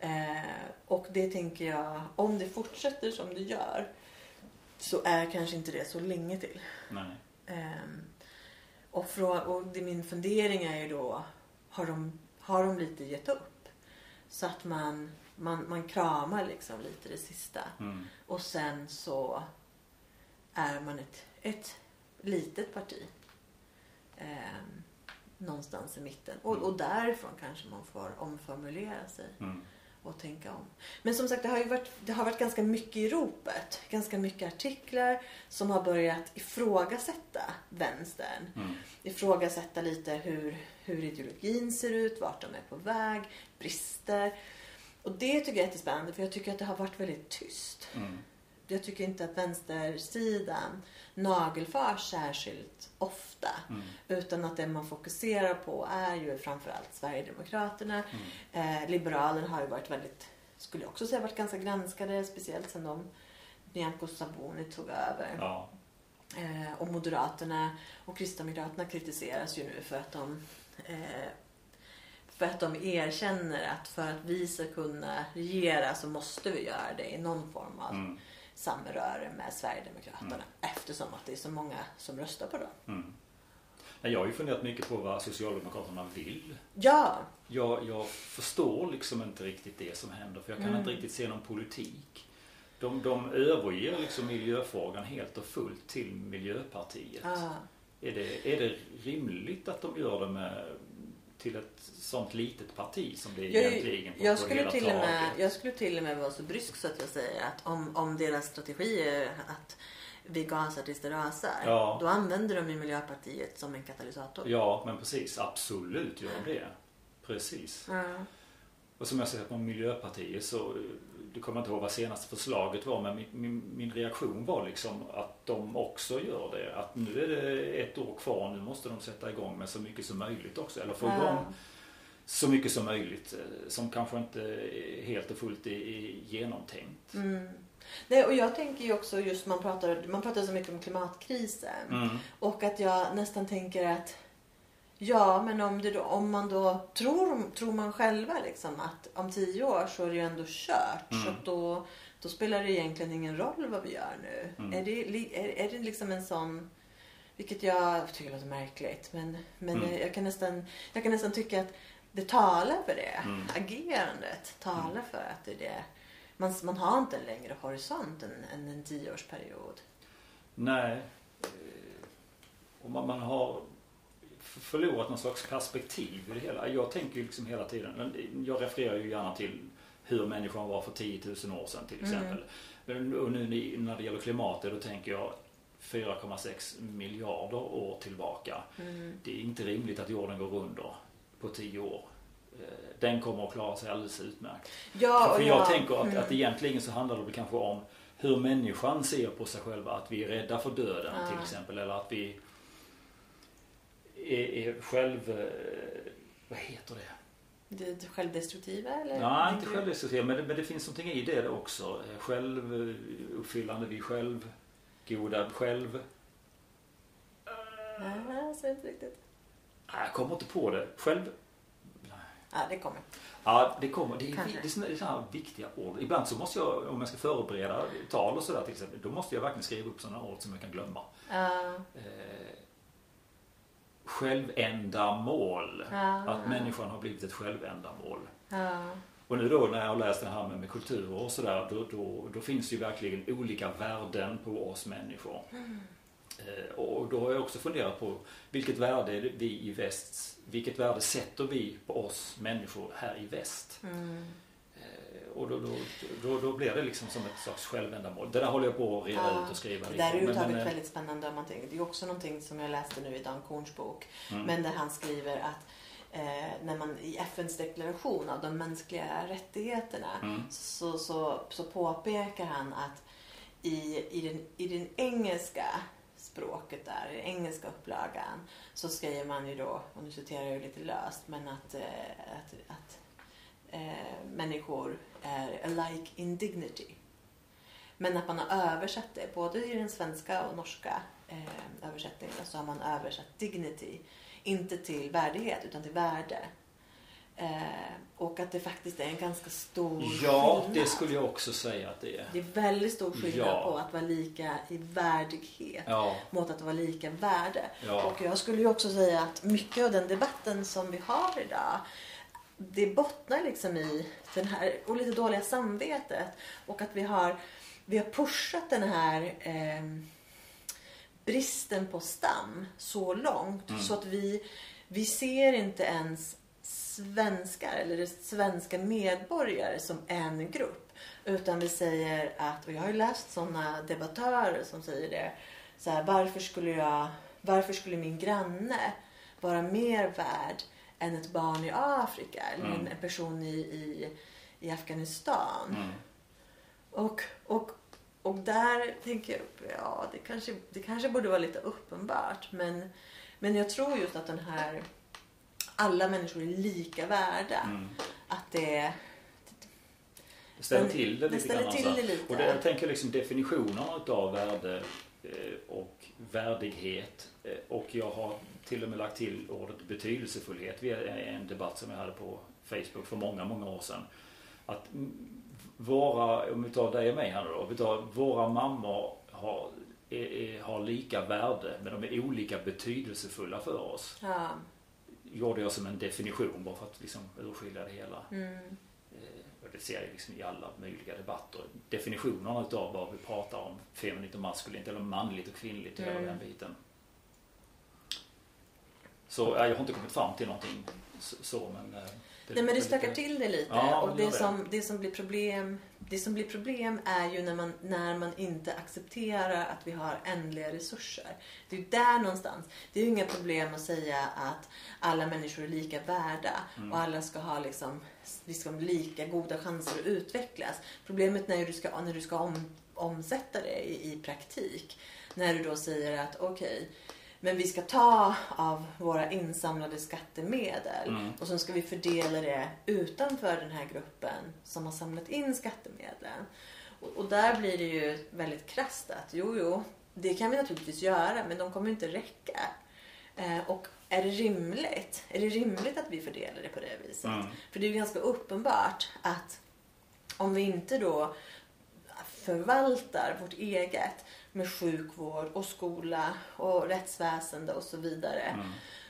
Mm. Eh, och det tänker jag, om det fortsätter som det gör så är kanske inte det så länge till. Ehm, och, frå- och det, min fundering är ju då, har de, har de lite gett upp? Så att man, man, man kramar liksom lite det sista. Mm. Och sen så är man ett, ett litet parti. Ehm, någonstans i mitten. Och, och därifrån kanske man får omformulera sig Mm. Och tänka om. Men som sagt, det har ju varit, det har varit ganska mycket i ropet. Ganska mycket artiklar som har börjat ifrågasätta vänstern. Mm. Ifrågasätta lite hur, hur ideologin ser ut, vart de är på väg, brister. Och det tycker jag är jättespännande för jag tycker att det har varit väldigt tyst. Mm. Jag tycker inte att vänstersidan nagelfars särskilt ofta. Mm. Utan att det man fokuserar på är ju framförallt Sverigedemokraterna. Eh, Liberalerna har ju varit väldigt, skulle jag också säga, varit ganska granskade. Speciellt sen de Nyamko Sabuni tog över. Ja. Eh, och Moderaterna och Kristdemokraterna kritiseras ju nu för att de eh, för att de erkänner att för att vi ska kunna regera så måste vi göra det i någon form av Mm. Samröre med Sverigedemokraterna. Eftersom att det är så många som röstar på dem. Mm. Jag har ju funderat mycket på vad Socialdemokraterna vill. Ja, Jag, jag förstår liksom inte riktigt det som händer för jag kan Mm. inte riktigt se någon politik. De, de överger liksom miljöfrågan helt och fullt till Miljöpartiet. ja. Är, det, är det rimligt att de gör det med, till ett sånt litet parti som det Jag, egentligen på, jag, skulle hela till och med, taget? jag skulle till och med vara så brysk så att jag säger att om, om deras strategi är att vi gasar tills det rasar. Ja. Då använder de ju Miljöpartiet som en katalysator. Ja, men precis. Absolut gör de det. Precis. Ja. Och som jag säger på Miljöpartiet så, du kommer inte ihåg vad senaste förslaget var men min, min, min reaktion var liksom att de också gör det. Att nu är det ett år kvar, nu måste de sätta igång med så mycket som möjligt också. Eller få igång så mycket som möjligt eh, som kanske inte helt och fullt är, är genomtänkt. Mm. Nej, och jag tänker ju också just man pratar, man pratar så mycket om klimatkrisen. Mm. Och att jag nästan tänker att Ja, men om, det då, om man då tror, tror man själva liksom att om tio år så är det ju ändå kört. Mm. Så då, då spelar det egentligen ingen roll vad vi gör nu. Mm. Är, det, är, är det liksom en sån, vilket jag tycker låter märkligt, men, men Mm. jag, kan nästan, jag kan nästan tycka att det talar för det. Mm. Agerandet talar för att det är det man, man har inte en längre horisont än, än en tioårsperiod. Nej. Eh, och man, man har förlorat någon slags perspektiv i det hela. Jag tänker ju liksom hela tiden, jag refererar ju gärna till hur människan var för 10 000 år sedan till Mm. exempel. Men- Och nu när det gäller klimatet då tänker jag 4,6 miljarder år tillbaka. Mm. Det är inte rimligt att jorden går under på 10 år. Eh, Den kommer att klara sig alldeles utmärkt. Ja, För jag ja, tänker att, mm. att egentligen så handlar det kanske om hur människan ser på sig själva. Att vi är rädda för döden Ja. till exempel. Eller att vi är, är själv... eh, Vad heter det? Det, självdestruktiva eller? Nej, inte självdestruktiva. Men, det- men det finns någonting i det också. Eh, Självuppfyllande, vi själv. Goda själv. Nej, jag ser inte riktigt. Nej, jag kommer inte på det. Själv... Ja, det kommer. Ja, det kommer. Det är, Kanske. det är såna här viktiga ord. Ibland så måste jag, om jag ska förbereda tal och sådär till exempel, då måste jag verkligen skriva upp sådana ord som jag kan glömma. Ja, Eh, självändamål. Ja. Att människan har blivit ett självändamål. ja, Och nu då när jag har läst det här med, med kultur och sådär, då, då, då finns det ju verkligen olika värden på oss människor. Eh, och då har jag också funderat på vilket värde vi i väst, vilket värde sätter vi på oss människor här i väst? mm. Och då, då, då, då blir det liksom som ett slags självändamål. Det där håller jag på att reda Ja, ut och skriva Det där är överhuvudtaget men, eh, väldigt spännande om man tänker. Det är också någonting som jag läste nu i Dan Korns bok. Mm. Men där han skriver att eh, när man i FNs deklaration av de mänskliga rättigheterna Mm. så, så, så påpekar han att i, i, den, i den engelska språket där, i den engelska upplagan så skriver man ju då, och nu citerar jag lite löst, men att, eh, att, att eh, människor är alike in dignity. Men att man har översatt det, både i den svenska och norska eh, översättningen, så har man översatt dignity, inte till värdighet utan till värde. Eh, och att det faktiskt är en ganska stor Ja, skillnad. det skulle jag också säga att det är. Det är väldigt stor skillnad Ja. på att vara lika i värdighet Ja, mot att vara lika värde. Ja. Och jag skulle ju också säga att mycket av den debatten som vi har idag det bottnar liksom i den här, och lite dåliga samvetet och att vi har, vi har pushat den här eh, bristen på stam så långt Mm. så att vi, vi ser inte ens svenskar eller svenska medborgare som en grupp. Utan vi säger att, och jag har ju läst sådana debattörer som säger det. Så här, varför skulle jag, varför skulle min granne vara mer värd än ett barn i Afrika eller Mm. en, person i, i, i Afghanistan? mm. Och, och, och där tänker jag, ja det kanske, det kanske borde vara lite uppenbart. Men, men jag tror just att den här, alla människor är lika värda. Mm. Att det, Det ställer till det lite grann. till alltså. det lite. Och det, jag tänker liksom definitionerna utav värde eh, och värdighet. eh, Och jag har till och med lagt till ordet betydelsefullhet vid en debatt som jag hade på Facebook för många, många år sedan. Att mm, våra, om vi tar dig och mig här nu då, vi tar, våra mammor har, är, är, har lika värde men de är olika betydelsefulla för oss. ja, Gjorde jag som en definition bara för att liksom urskilja det hela. mm, Eh, Och det ser jag liksom i alla möjliga debatter. Definitionerna utav vad vi pratar om, feminint och maskulint eller manligt och kvinnligt och hela Mm. den biten. Så ja, jag har inte kommit fram till någonting så, men... eh, Nej men det lite- stökar till det lite. Ja, och det det, det. som, det, som blir problem, det som blir problem är ju när man, när man inte accepterar att vi har ändliga resurser. Det är ju där någonstans. Det är ju inga problem att säga att alla människor är lika värda Mm. och alla ska ha liksom, liksom lika goda chanser att utvecklas. Problemet är när du ska, när du ska om, omsätta det i, i praktik. När du då säger att okej, men vi ska ta av våra insamlade skattemedel Mm. och så ska vi fördela det utanför den här gruppen som har samlat in skattemedlen. Och, och där blir det ju väldigt krasst att jo, jo, det kan vi naturligtvis göra men de kommer inte räcka. Eh, och är det rimligt? Är det rimligt att vi fördelar det på det viset? Mm. För det är ju ganska uppenbart att om vi inte då förvaltar vårt eget med sjukvård och skola och rättsväsende och så vidare. Mm.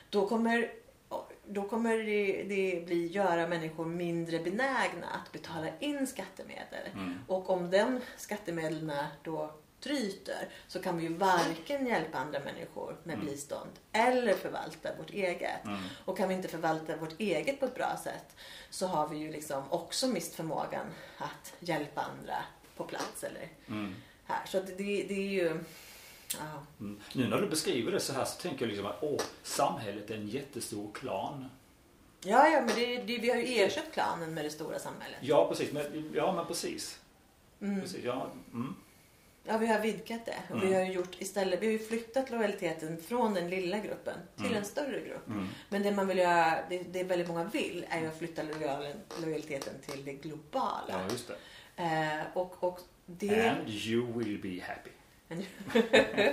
Då kommer då kommer det, det bli, göra människor mindre benägna att betala in skattemedel. Mm. Och om de skattemedlen då tryter så kan vi ju varken hjälpa andra människor med Mm. bistånd eller förvalta vårt eget. Mm. Och kan vi inte förvalta vårt eget på ett bra sätt så har vi ju liksom också mist förmågan att hjälpa andra på plats eller Mm. Här. Så det, det är ju... Ja. Mm. Nu när du beskriver det så här så tänker jag liksom att åh, samhället är en jättestor klan. Ja, ja, men det, det, vi har ju ersatt klanen med det stora samhället. Ja, precis. Men, ja, men precis. Mm. precis ja, mm. Ja, vi har vidgat det. Och vi Mm. har ju gjort istället, vi har ju flyttat lojaliteten från den lilla gruppen till Mm. en större grupp. Mm. Men det man vill göra, det, det väldigt många vill, är ju att flytta lojaliteten till det globala. ja, just det. Eh, och, och det... And you will be happy.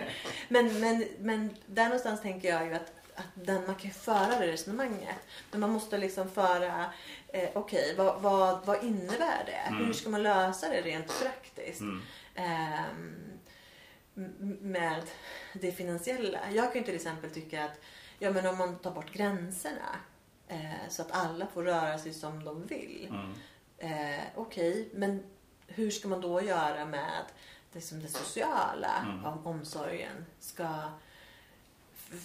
men, men, men där någonstans tänker jag ju att, att den, man kan ju föra det resonemanget. Men man måste liksom föra, eh, okej vad, vad, vad innebär det? Mm. Hur ska man lösa det rent praktiskt? Mm. m- med det finansiella. Jag kan ju till exempel tycka att ja, men om man tar bort gränserna eh, så att alla får röra sig som de vill. Mm. Eh, Okej, men hur ska man då göra med det, som det sociala Mm. om omsorgen? Ska,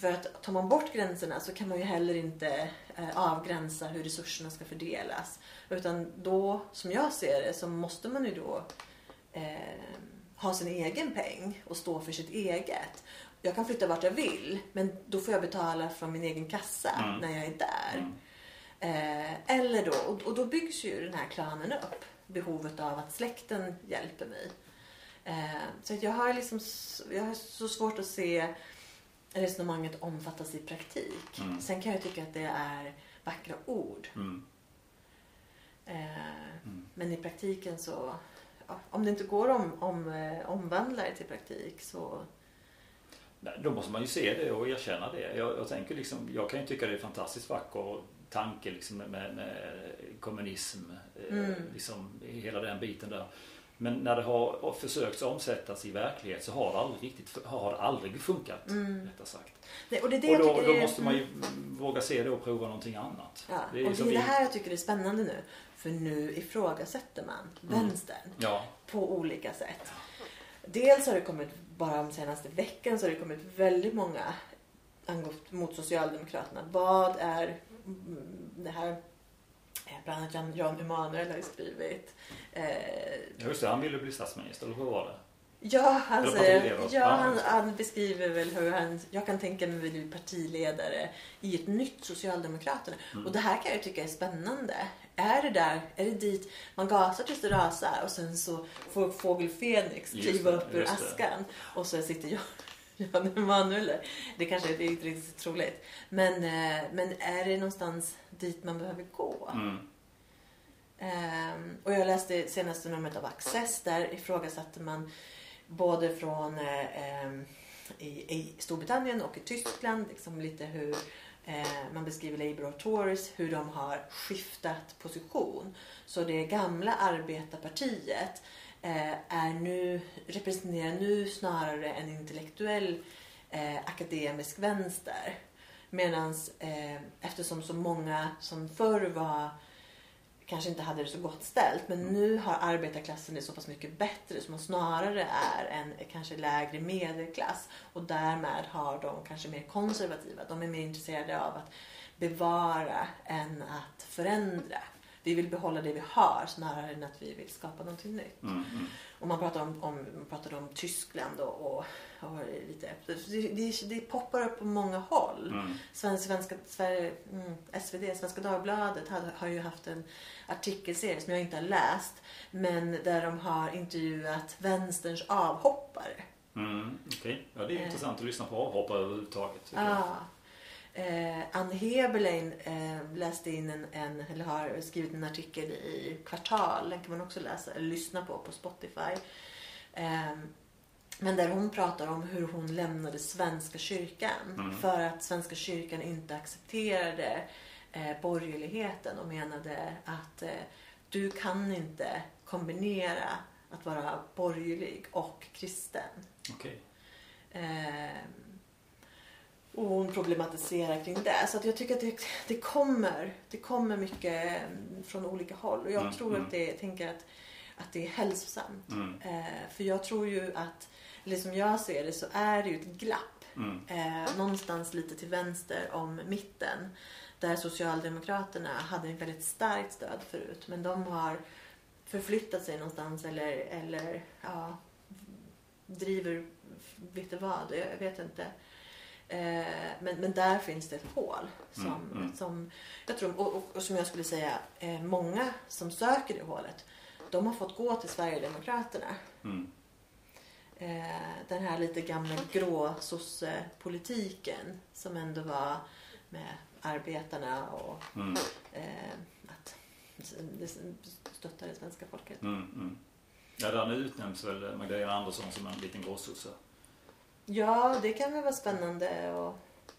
för att tar man bort gränserna så kan man ju heller inte eh, avgränsa hur resurserna ska fördelas. Utan då, som jag ser det, så måste man ju då eh, ha sin egen peng och stå för sitt eget. Jag kan flytta vart jag vill, men då får jag betala från min egen kassa Mm. när jag är där. Mm. Eh, eller då, och, och då byggs ju den här klanen upp. Behovet av att släkten hjälper mig. Eh, så att jag har liksom jag har så svårt att se resonemanget omfattas i praktik. Mm. Sen kan jag tycka att det är vackra ord. Mm. Eh, Mm. men i praktiken så, om det inte går om, om eh, omvandla det till praktik så Nej, Då måste man ju se det och erkänna det. Jag, jag, tänker liksom, jag kan ju tycka det är fantastiskt vacker tanke liksom med, med, kommunism. eh, Mm. Liksom, hela den biten där. Men när det har försökts omsättas i verklighet så har det aldrig riktigt har det aldrig funkat. Mm. Sagt. Nej, och det det Och då, då är- måste man ju mm. våga se det och prova någonting annat. Ja, Det är och det som är det här jag tycker är spännande nu. För nu ifrågasätter man Mm. vänstern Ja. på olika sätt. Dels har det kommit, bara de senaste veckan så har det kommit väldigt många mot Socialdemokraterna. Vad är det här? eh, Bland annat Jan, Jan Emanuel har ju skrivit. Eh, Just det, han ville bli statsminister, eller hur var det? Ja, han, säger, ja, han, han beskriver väl hur han, jag kan tänka mig bli partiledare i ett nytt Socialdemokraterna. Mm. Och det här kan jag tycka är spännande. Är det där, är det dit man gasar tills det rasar och sen så får Fågel Fenix kliva upp ur askan och så sitter jag Jan Emanuel där. Det kanske det är inte riktigt troligt. Men, eh, men är det någonstans dit man behöver gå? Mm. Ehm, och jag läste senaste numret av Access. Där ifrågasatte man både från ehm, i, i Storbritannien och i Tyskland liksom lite hur eh, man beskriver Labour och Tories, hur de har skiftat position. Så det gamla arbetarpartiet är nu, representerar nu snarare en intellektuell eh, akademisk vänster. Medan eh, eftersom så många som förr var kanske inte hade det så gott ställt. Men nu har arbetarklassen det så pass mycket bättre som snarare är en kanske lägre medelklass. Och därmed har de kanske mer konservativa. De är mer intresserade av att bevara än att förändra. Vi vill behålla det vi har snarare än att vi vill skapa någonting nytt. Mm. Mm. Och man pratar om, om, man pratar om Tyskland och, och, och lite det, det, det poppar upp på många håll. Mm. Svenska, svenska, Sverige, mm, SvD, Svenska Dagbladet har, har ju haft en artikelserie som jag inte har läst. Men där de har intervjuat vänsterns avhoppare. Mm. Okej, ja, det är Eh. intressant att lyssna på avhoppare överhuvudtaget. Ah. Eh, Ann Heberlein eh, läste in en, en, eller har skrivit en artikel i Kvartal. Den kan man också läsa eller lyssna på på Spotify. Eh, men där hon pratar om hur hon lämnade Svenska kyrkan. Mm. För att Svenska kyrkan inte accepterade eh, borgerligheten och menade att eh, du kan inte kombinera att vara borgerlig och kristen. Okej. Eh, Och hon problematiserar kring det. Så att jag tycker att det, det kommer. Det kommer mycket mm, från olika håll. Och jag Mm, tror mm. att det, jag tänker att, att det är hälsosamt. Mm. Eh, för jag tror ju att, eller som jag ser det så är det ju ett glapp. Mm. Eh, någonstans lite till vänster om mitten. Där Socialdemokraterna hade ett väldigt starkt stöd förut. Men de har förflyttat sig någonstans eller, eller ja, driver lite vad, jag vet inte. Eh, men, men där finns det ett hål. Som, Mm, mm. som, jag tror, och, och, och som jag skulle säga, eh, många som söker det hålet, de har fått gå till Sverigedemokraterna. Mm. Eh, den här lite gamla grå politiken som ändå var med arbetarna och Mm. eh, att det stöttar det svenska folket. Mm. Mm. Ja, där nu utnämns väl Magdalena Andersson som en liten gråsosse. Ja, det kan väl vara spännande att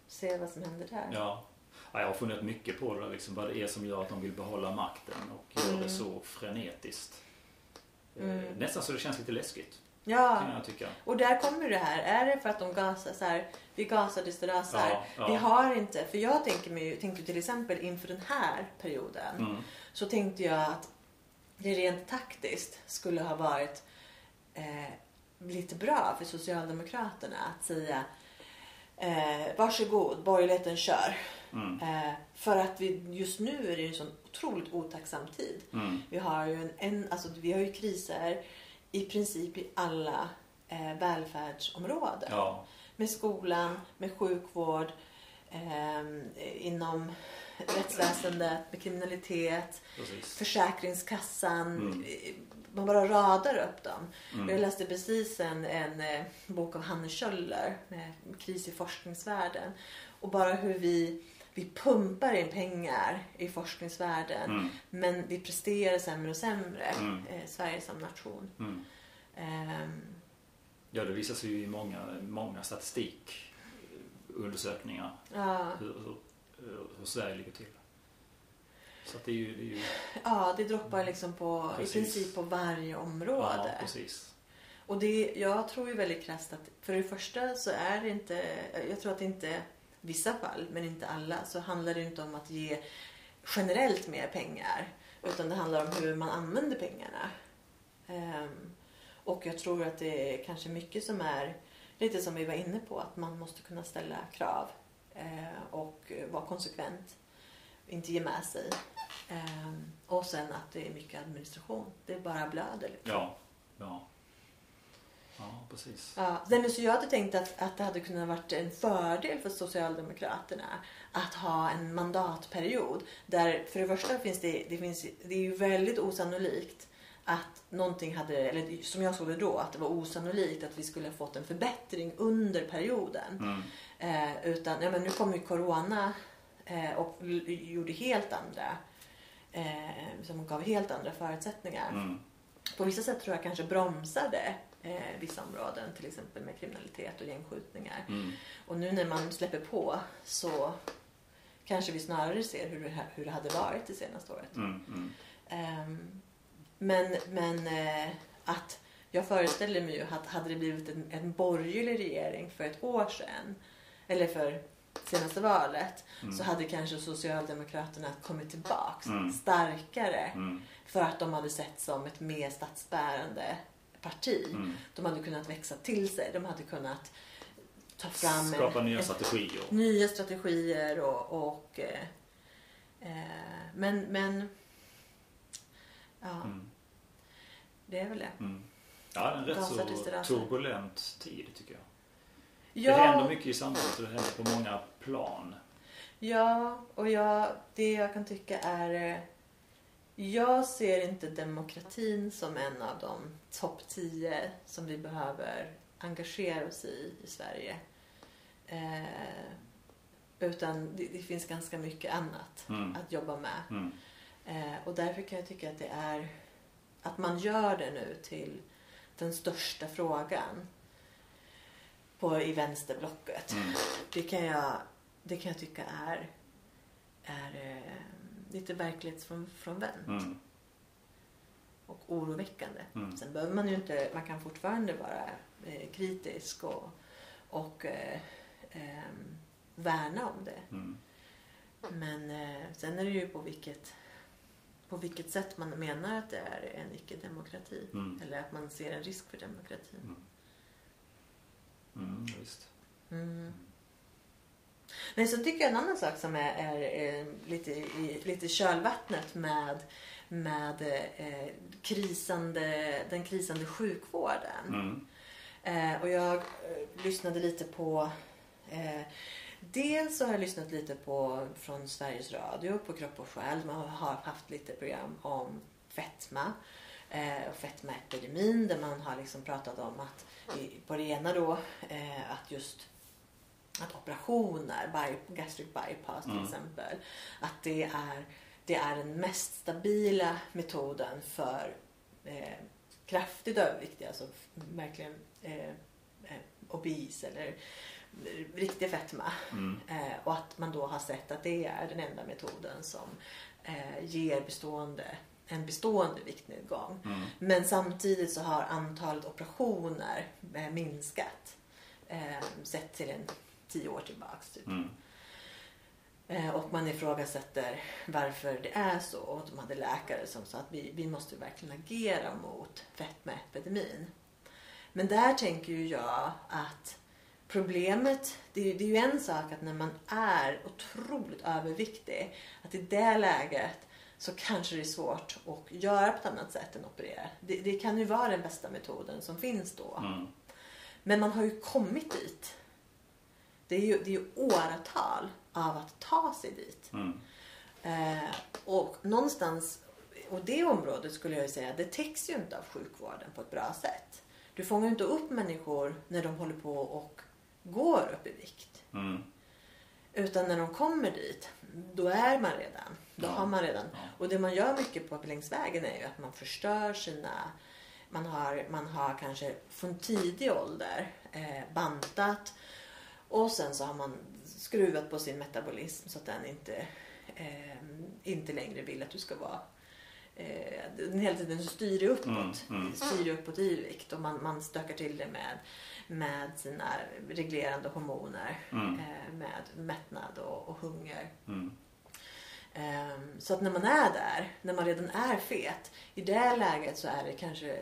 se vad som händer där. Ja. ja, jag har funderat mycket på det, liksom, vad det är som gör att de vill behålla makten och gör Mm. det så frenetiskt. Eh, Mm. Nästan så det känns lite läskigt, Ja, kan jag tycka. och där kommer det här. Är det för att de gasar så här, vi gasar tills det rasar. Ja, ja. Vi har inte, för jag tänker mig, tänkte till exempel inför den här perioden. Mm. så tänkte jag att det rent taktiskt skulle ha varit eh, lite bra för Socialdemokraterna att säga eh, varsågod, borgerligheten kör. Mm. Eh, för att vi just nu är det en sån otroligt otacksam tid. Mm. Vi har ju, en, en, alltså, vi har ju kriser i princip i alla eh, välfärdsområden. Ja. Med skolan, med sjukvård, eh, inom rättsväsendet, med kriminalitet, Precis. Försäkringskassan. Mm. Man bara radar upp dem. Mm. Jag läste precis en, en eh, bok av Hanne Kjöller med Kris i forskningsvärlden. Och bara hur vi, vi pumpar in pengar i forskningsvärlden. Mm. Men vi presterar sämre och sämre. Mm. Eh, Sverige som nation. Mm. Ehm, Ja, det visar sig ju i många, många statistikundersökningar ja, hur, hur, hur Sverige ligger till. Så det är ju... Det är ju ja, det droppar liksom på Precis. i princip på varje ja, område. precis. Och det, jag tror ju väldigt krasst att för det första så är det inte, jag tror att det inte, vissa fall, men inte alla, så handlar det inte om att ge generellt mer pengar. Utan det handlar om hur man använder pengarna. Ehm, och jag tror att det är kanske mycket som är, lite som vi var inne på, att man måste kunna ställa krav. eh, och vara konsekvent. Inte ge med sig. Ehm, och sen att det är mycket administration. Det är bara blöder. Liksom. Ja, ja. Ja, precis. Ja, men så jag hade tänkt att, att det hade kunnat varit en fördel för Socialdemokraterna att ha en mandatperiod där för det första finns det, det, finns, det är ju väldigt osannolikt att någonting hade, eller som jag såg det då, att det var osannolikt att vi skulle ha fått en förbättring under perioden. Mm. Eh, utan, ja men nu kom ju Corona eh, och gjorde helt andra, eh, som gav helt andra förutsättningar Mm. på vissa sätt tror jag kanske bromsade eh, vissa områden, till exempel med kriminalitet och gängskjutningar. Mm. Och nu när man släpper på så kanske vi snarare ser hur hur det hade varit det senaste året. Mm. Ehm, men men eh, att jag föreställer mig ju att hade det blivit en, en borgerlig regering för ett år sedan, eller för senaste valet, Mm. så hade kanske Socialdemokraterna kommit tillbaks Mm. starkare. Mm. För att de hade sett som ett mer statsbärande parti. Mm. De hade kunnat växa till sig. De hade kunnat ta fram Skapa en, nya en, strategier. nya strategier och, och eh, eh, men, men ja, Mm. det är väl det. Mm. Ja, det är en rätt så turbulent tid tycker jag. Det Ja, händer mycket i samhället och det händer på många plan. ja, och jag, det jag kan tycka är eh, jag ser inte demokratin som en av de topp 10 som vi behöver engagera oss i i Sverige. Eh, utan det, det finns ganska mycket annat Mm. att jobba med. Mm. Eh, och därför kan jag tycka att det är att man gör det nu till den största frågan på, i vänsterblocket. Mm. Det, kan jag, det kan jag tycka är, är eh, lite verklighetsfrånvänt Mm. och oroväckande. Mm. Sen behöver man ju inte, man kan fortfarande vara eh, kritisk och, och eh, ehm, värna om det. Mm. Men eh, sen är det ju på vilket, på vilket sätt man menar att det är en icke-demokrati. Mm. Eller att man ser en risk för demokratin. Mm. Visst. Mm. Men så tycker jag en annan sak som är, är, är lite i lite kölvattnet med, med eh, krisande, den krisande sjukvården. Mm. Eh, och jag eh, lyssnade lite på eh, Dels så har jag lyssnat lite på från Sveriges Radio på Kropp och Själ. Man har haft lite program om fetma eh, och fetmaepidemin där man har liksom pratat om att på det ena då eh, att just att operationer, by, gastric bypass till Mm. exempel, att det är, det är den mest stabila metoden för eh, kraftigt överviktiga, alltså verkligen eh, eh, obes eller riktig fetma. Mm. Eh, och att man då har sett att det är den enda metoden som eh, ger bestående, en bestående viktnedgång. Mm. Men samtidigt så har antalet operationer eh, minskat. Eh, sett till en tio år tillbaks. Typ. Mm. Eh, och man ifrågasätter varför det är så. Och de hade läkare som sa att vi, vi måste verkligen agera mot fetmaepidemin. Men där tänker ju jag att problemet, det är, ju- det är ju en sak att när man är otroligt överviktig, att i det läget så kanske det är svårt att göra på ett annat sätt än operera. Det, det kan ju vara den bästa metoden som finns då. Mm. Men man har ju kommit dit. Det är ju, det är ju åratal av att ta sig dit. Mm. Eh, och någonstans, och det området skulle jag säga, det täcks ju inte av sjukvården på ett bra sätt. Du fångar ju inte upp människor när de håller på och går upp i vikt. Mm. Utan när de kommer dit, då är man redan. Då Ja. har man redan. Ja. Och det man gör mycket på längs vägen är ju att man förstör sina... Man har, man har kanske från tidig ålder eh, bantat och sen så har man skruvat på sin metabolism så att den inte, eh, inte längre vill att du ska vara Eh, den hela tiden styr det uppåt. Mm, mm. Styr uppåt i vikt och man, man stökar till det med, med sina reglerande hormoner. Mm. Eh, med mättnad och, och hunger. Ehm, Så att när man är där, när man redan är fet, i det läget så är det kanske,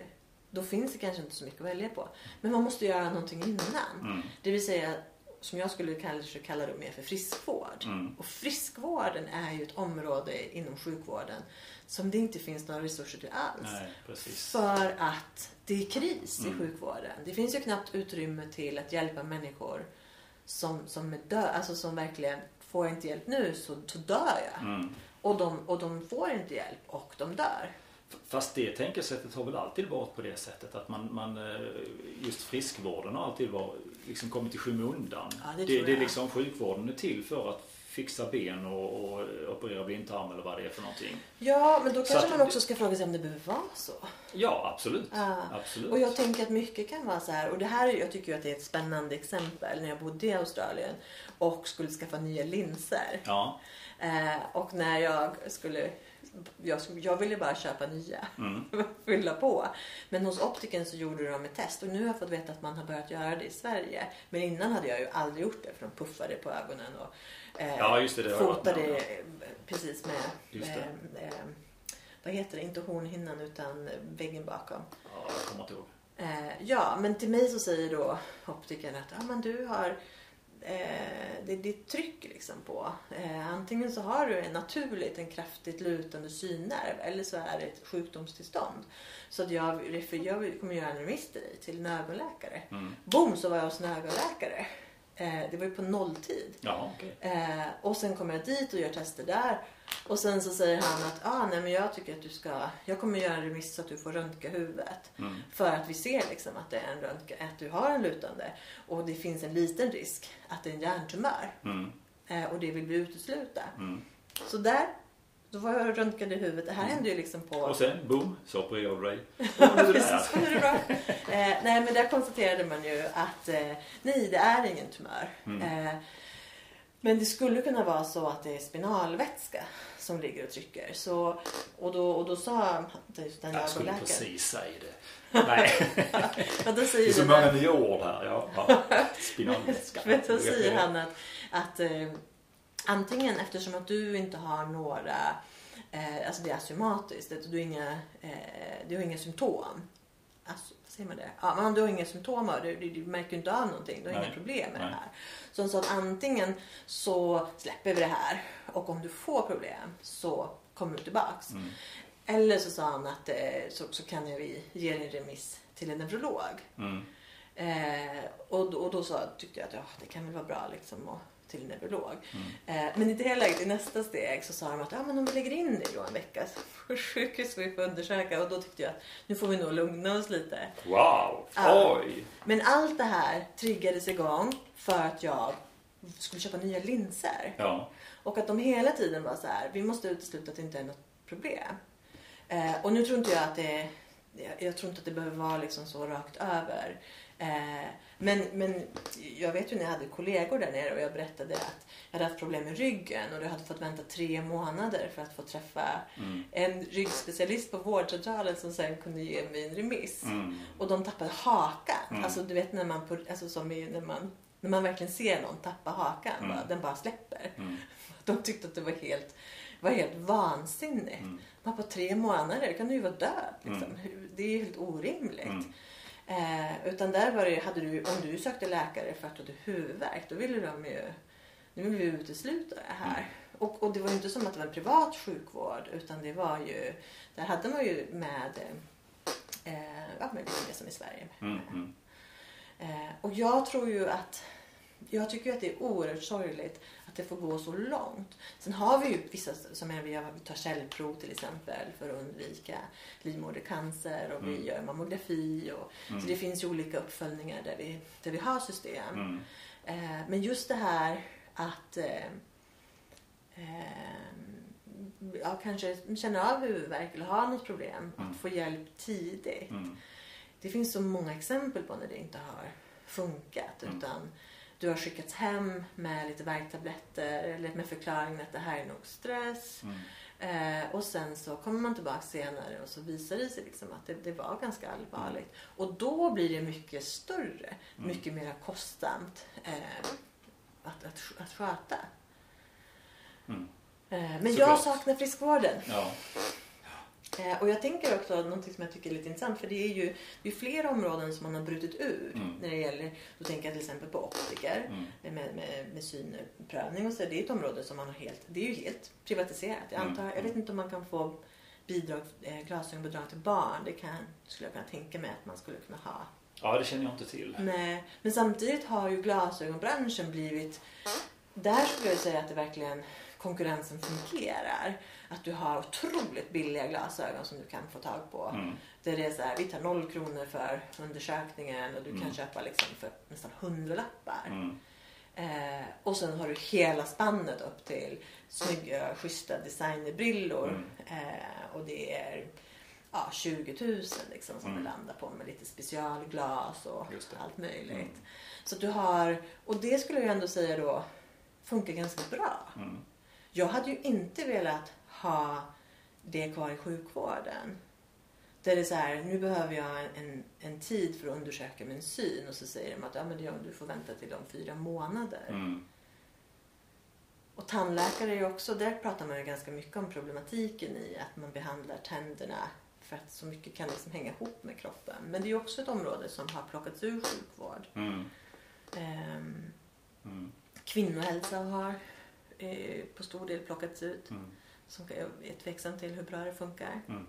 då finns det kanske inte så mycket att välja på. Men man måste göra någonting innan. Mm. Det vill säga, som jag skulle kanske kalla det mer för friskvård. Mm. Och friskvården är ju ett område inom sjukvården som det inte finns några resurser till alls. Nej. För att det är kris i Mm. sjukvården. Det finns ju knappt utrymme till att hjälpa människor som, som är dö, alltså som verkligen får jag inte hjälp nu så, så dör jag. Mm. Och, de, och de får inte hjälp och de dör. Fast det tänkesättet har väl alltid varit på det sättet att man, man eh, just friskvården har alltid varit, liksom kommit i skymundan. Ja, det det, det är liksom sjukvården är till för att fixa ben och, och operera blindtarm eller vad det är för någonting. Ja, men då kanske att man också ska fråga sig om det behöver vara så. Ja, absolut. Ja. absolut. Och jag tänker att mycket kan vara så här. Och det här, är- jag tycker ju att det är ett spännande exempel. När jag bodde i Australien och skulle skaffa nya linser. Ja. Eh, och när jag skulle... Jag, jag ville bara köpa nya. Mm. fylla på. Men hos optiken så gjorde de ett test och nu har jag fått veta att man har börjat göra det i Sverige. Men innan hade jag ju aldrig gjort det för de puffade på ögonen och eh, Ja, just det, det fotade eh, precis med, med eh, vad heter det, inte hornhinnan utan väggen bakom. ja, jag kommer inte ihåg. Eh, ja, men till mig så säger då optikern att ah, men du har eh, det, det är ett tryck liksom på. Eh, antingen så har du en naturligt en kraftigt lutande synnerv eller så är det ett sjukdomstillstånd. Så att jag, jag kommer göra en remiss till dig till en ögonläkare. Mm. Boom så var jag hos en ögonläkare. Eh, det var ju på nolltid. Ja, okej. Eh, och sen kommer jag dit och gör tester där. Och sen så säger han att ah, nej, men jag tycker att du ska, jag kommer göra en remiss så att du får röntga huvudet. Mm. För att vi ser liksom att det är en röntgen, att du har en lutande. Och det finns en liten risk att det är en hjärntumör. Mm. Eh, och det vill vi utesluta. Mm. Så där, då var jag röntgade huvudet. Det här hände ju liksom på... Och sen, boom, så opererar du dig. Precis, nu är det bra. Eh, nej men där konstaterade man ju att eh, nej det är ingen tumör. Mm. Eh, Men det skulle kunna vara så att det är spinalvätska som ligger och trycker. Så, och, då, och då sa den Jag skulle precis säga det. Nej, Ja, då det säger är så många nya ord här. Ja, ja. Spinalvätska. Men då säger han att, att eh, antingen eftersom att du inte har några, eh, alltså det är asymptomatiskt, att du, har inga, eh, du har inga symptom. Alltså, säger man det? Ja, men du har inga symptom, du, du, du märker inte av någonting, du har Nej. inga problem med Nej. det här. Så han sa att antingen så släpper vi det här och om du får problem så kommer du tillbaks. Mm. Eller så sa han att eh, så, så kan vi ge en remiss till en neurolog. Mm. Eh, och, då- och då sa, tyckte jag att ja, det kan väl vara bra liksom, att, till neurolog. Mm. Eh, men i det läget, i nästa steg så sa de att ja, men om vi lägger in dig då en vecka på sjukhus får vi få undersöka. Och då tyckte jag att nu får vi nog lugna oss lite. Wow, Ja. oj. Men allt det här triggades igång för att jag skulle köpa nya linser. Ja. Och att de hela tiden var så här, vi måste utesluta att det inte är något problem. Eh, och nu tror inte jag att det jag, jag tror inte att det behöver vara liksom så rakt över. Eh, men, men jag vet ju när jag hade kollegor där nere och jag berättade att jag hade haft problem med ryggen och jag hade fått vänta tre månader för att få träffa Mm. en ryggspecialist på vårdcentralen som sen kunde ge mig en remiss. Mm. Och de tappade hakan. Mm. Alltså du vet när man, på, alltså, som i, när man, när man verkligen ser någon tappa hakan. Mm. Bara, den bara släpper. Mm. De tyckte att det var helt, var helt vansinnigt. Mm. Man på tre månader kan du ju vara död. Liksom. Mm. Det är ju helt orimligt. Eh, utan där var det, hade du, om du sökte läkare för att du hade huvudvärk, då ville de ju, nu vill vi utesluta det här. Mm. Och, och det var ju inte som att det var en privat sjukvård, utan det var ju, där hade man ju med, eh, ja men mer som i Sverige. Mm. Mm. Eh, och jag tror ju att jag tycker ju att det är oerhört sorgligt att det får gå så långt. Sen har vi ju vissa som är, vi tar cellprov till exempel för att undvika livmodercancer och vi Mm. gör mammografi. Och, Mm. Så det finns ju olika uppföljningar där vi, där vi har system. Mm. Eh, men just det här att eh, eh, ja, kanske känna av huvudvärk eller ha något problem, Mm. att få hjälp tidigt. Mm. Det finns så många exempel på när det inte har funkat. Mm. Utan du har skickats hem med lite värktabletter eller med förklaringen att det här är nog stress. Mm. Eh, och sen så kommer man tillbaka senare och så visar det sig liksom att det, det var ganska allvarligt. Och då blir det mycket större, Mm. mycket mer kostsamt eh, att, att, att sköta. Mm. Eh, men Såklart. jag saknar friskvården. Ja. Eh, och jag tänker också något som jag tycker är lite intressant för det är ju det är flera områden som man har brutit ur Mm. när det gäller, då tänker jag till exempel på optiker Mm. med, med, med synprövning och så. Det är ett område som man har helt, det är ju helt privatiserat. Jag Mm. antar, jag vet inte om man kan få bidrag, eh, glasögonbidrag till barn. Det kan, skulle jag kunna tänka mig att man skulle kunna ha. ja, det känner jag inte till. Nej, men samtidigt har ju glasögonbranschen blivit... Där skulle jag säga att det verkligen konkurrensen fungerar. Att du har otroligt billiga glasögon som du kan få tag på. Mm. Där det är så här, vi tar noll kronor för undersökningen och du kan Mm. köpa liksom för nästan hundralappar. Mm. Eh, och sen har du hela spannet upp till snygga, schyssta designerbrillor. Mm. Eh, och det är ja, 20 000 liksom, som Mm. det landar på med lite specialglas och allt möjligt. Mm. Så du har, och det skulle jag ändå säga då funkar ganska bra. Mm. Jag hade ju inte velat ha det kvar i sjukvården. Där det är så här, nu behöver jag en, en, tid för att undersöka min syn och så säger de att ja, men du får vänta till om fyra månader. Mm. Och tandläkare är ju också, där pratar man ju ganska mycket om problematiken i att man behandlar tänderna för att så mycket kan liksom hänga ihop med kroppen. Men det är ju också ett område som har plockats ur sjukvård. Mm. Ehm, Mm. kvinnohälsa har eh, på stor del plockats ut. Mm. Som är tveksam till hur bra det funkar. Mm.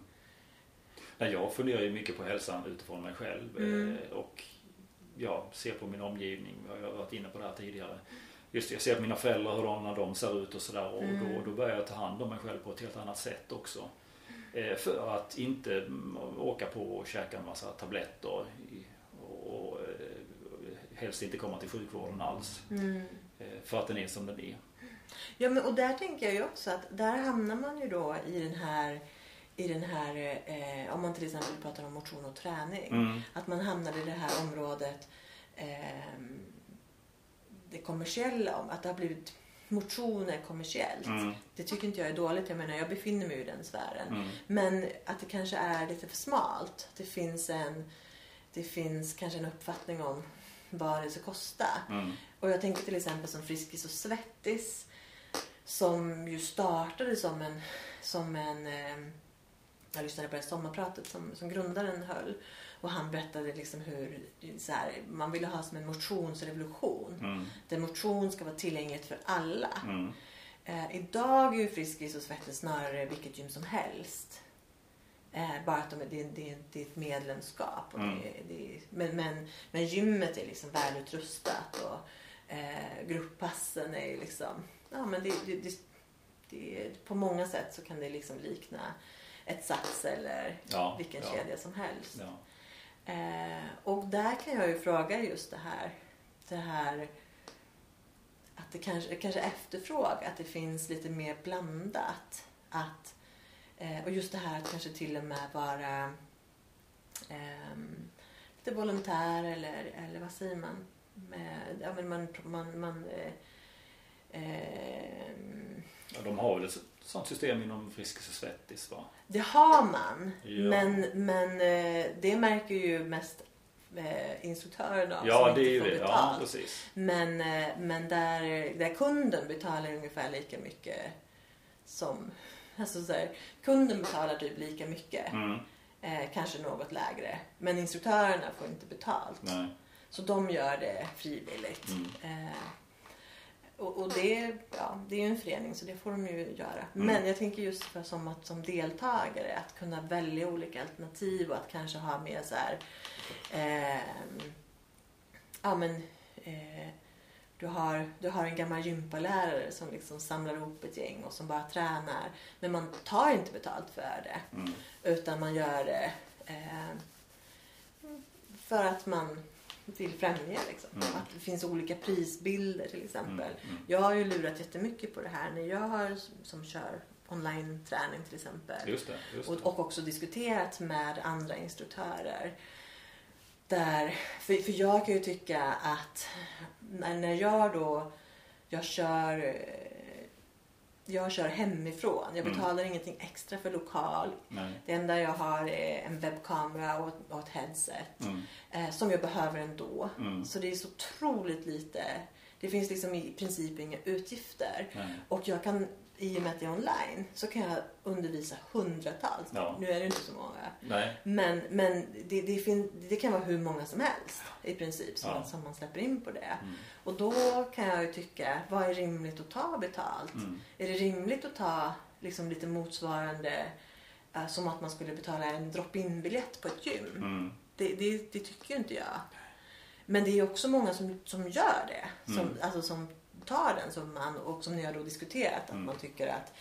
Nej, jag funderar ju mycket på hälsan utifrån mig själv Mm. eh, och jag ser på min omgivning. Jag har varit inne på det här tidigare. Just jag ser på mina föräldrar hur de, när de ser ut och sådär och Mm. då, då börjar jag ta hand om mig själv på ett helt annat sätt också. Eh, För att inte mm, åka på och käka en massa tabletter och, och helst inte komma till sjukvården alls. Mm. eh, För att den är som den är. Ja, men, och där tänker jag ju också att där hamnar man ju då i den här, i den här eh, om man till exempel pratar om motion och träning. Mm. Att man hamnar i det här området, ehm, det kommersiella, om att det har blivit motion är kommersiellt. Mm. Det tycker inte jag är dåligt. Jag menar, jag befinner mig i den sfären. Mm. Men att det kanske är lite för smalt. Det finns en, det finns kanske en uppfattning om vad det ska kosta. Mm. Och jag tänker till exempel som Friskis och Svettis som ju startade som en, som en eh, jag lyssnade på det sommarpratet som, som grundaren höll och han berättade liksom hur här, man ville ha som en motionsrevolution Mm. där motion ska vara tillgängligt för alla. Mm. Eh, idag är ju Friskis och Svettis snarare vilket gym som helst. Eh, bara att de, det, är- det, det är ett medlemskap. Och Mm. det, det, men, men, men gymmet är liksom välutrustat och eh, grupppassen är liksom... Ja, men det, det, det, det, på många sätt så kan det liksom likna ett Sats eller Ja, vilken ja. kedja som helst. Ja. Eh, och där kan jag ju fråga just det här. Det här att det kanske, kanske efterfråga, att det finns lite mer blandat. Att, eh, och just det här att kanske till och med vara ehm, lite volontär eller, eller vad säger man? Med, ja, men man, man, man eh, Ja, de har väl ett sånt system inom Friskis och Svettis va? Det har man, Ja. men, men eh, det märker ju mest eh, instruktörerna av Ja, som det inte får det. Ja, betalt. precis. men eh, men där, där kunden betalar ungefär lika mycket som... Alltså så här, kunden betalar typ lika mycket, Mm. eh, kanske något lägre. Men instruktörerna får inte betalt. Nej. Så de gör det frivilligt. Mm. Eh, och, och det, ja, det är ju en förening så det får de ju göra. Mm. Men jag tänker just för som, att, som deltagare att kunna välja olika alternativ och att kanske ha med så här, ehm, ja men eh, du har, du har en gammal gympalärare som liksom samlar ihop ett gäng och som bara tränar. Men man tar inte betalt för det. Mm. Utan man gör det eh, för att man vill främja. Liksom. Mm. Att det finns olika prisbilder till exempel. Mm. Mm. Jag har ju lurat jättemycket på det här när jag har som kör online-träning till exempel. Just det. Just Och, det. och också diskuterat med andra instruktörer. Där, för, för jag kan ju tycka att när, när jag då jag kör, jag kör hemifrån. Jag Mm. betalar ingenting extra för lokal. Nej. Det enda jag har är en webbkamera och, och ett headset. Mm. Eh, som jag behöver ändå. Mm. Så det är så otroligt lite. Det finns liksom i princip inga utgifter. Nej. Och jag kan, i och med att det är online, så kan jag undervisa hundratals. Ja. Nu är det inte så många. Nej. Men, men det, det, fin, det kan vara hur många som helst i princip som, Ja. man, som man släpper in på det. Mm. Och då kan jag ju tycka, vad är rimligt att ta betalt? Mm. Är det rimligt att ta liksom lite motsvarande eh, som att man skulle betala en drop-in biljett på ett gym? Mm. Det, det, det tycker ju inte jag. Men det är också många som, som gör det. Som, Mm. alltså, som tar den som man, och som ni har då diskuterat. Att Mm. man tycker att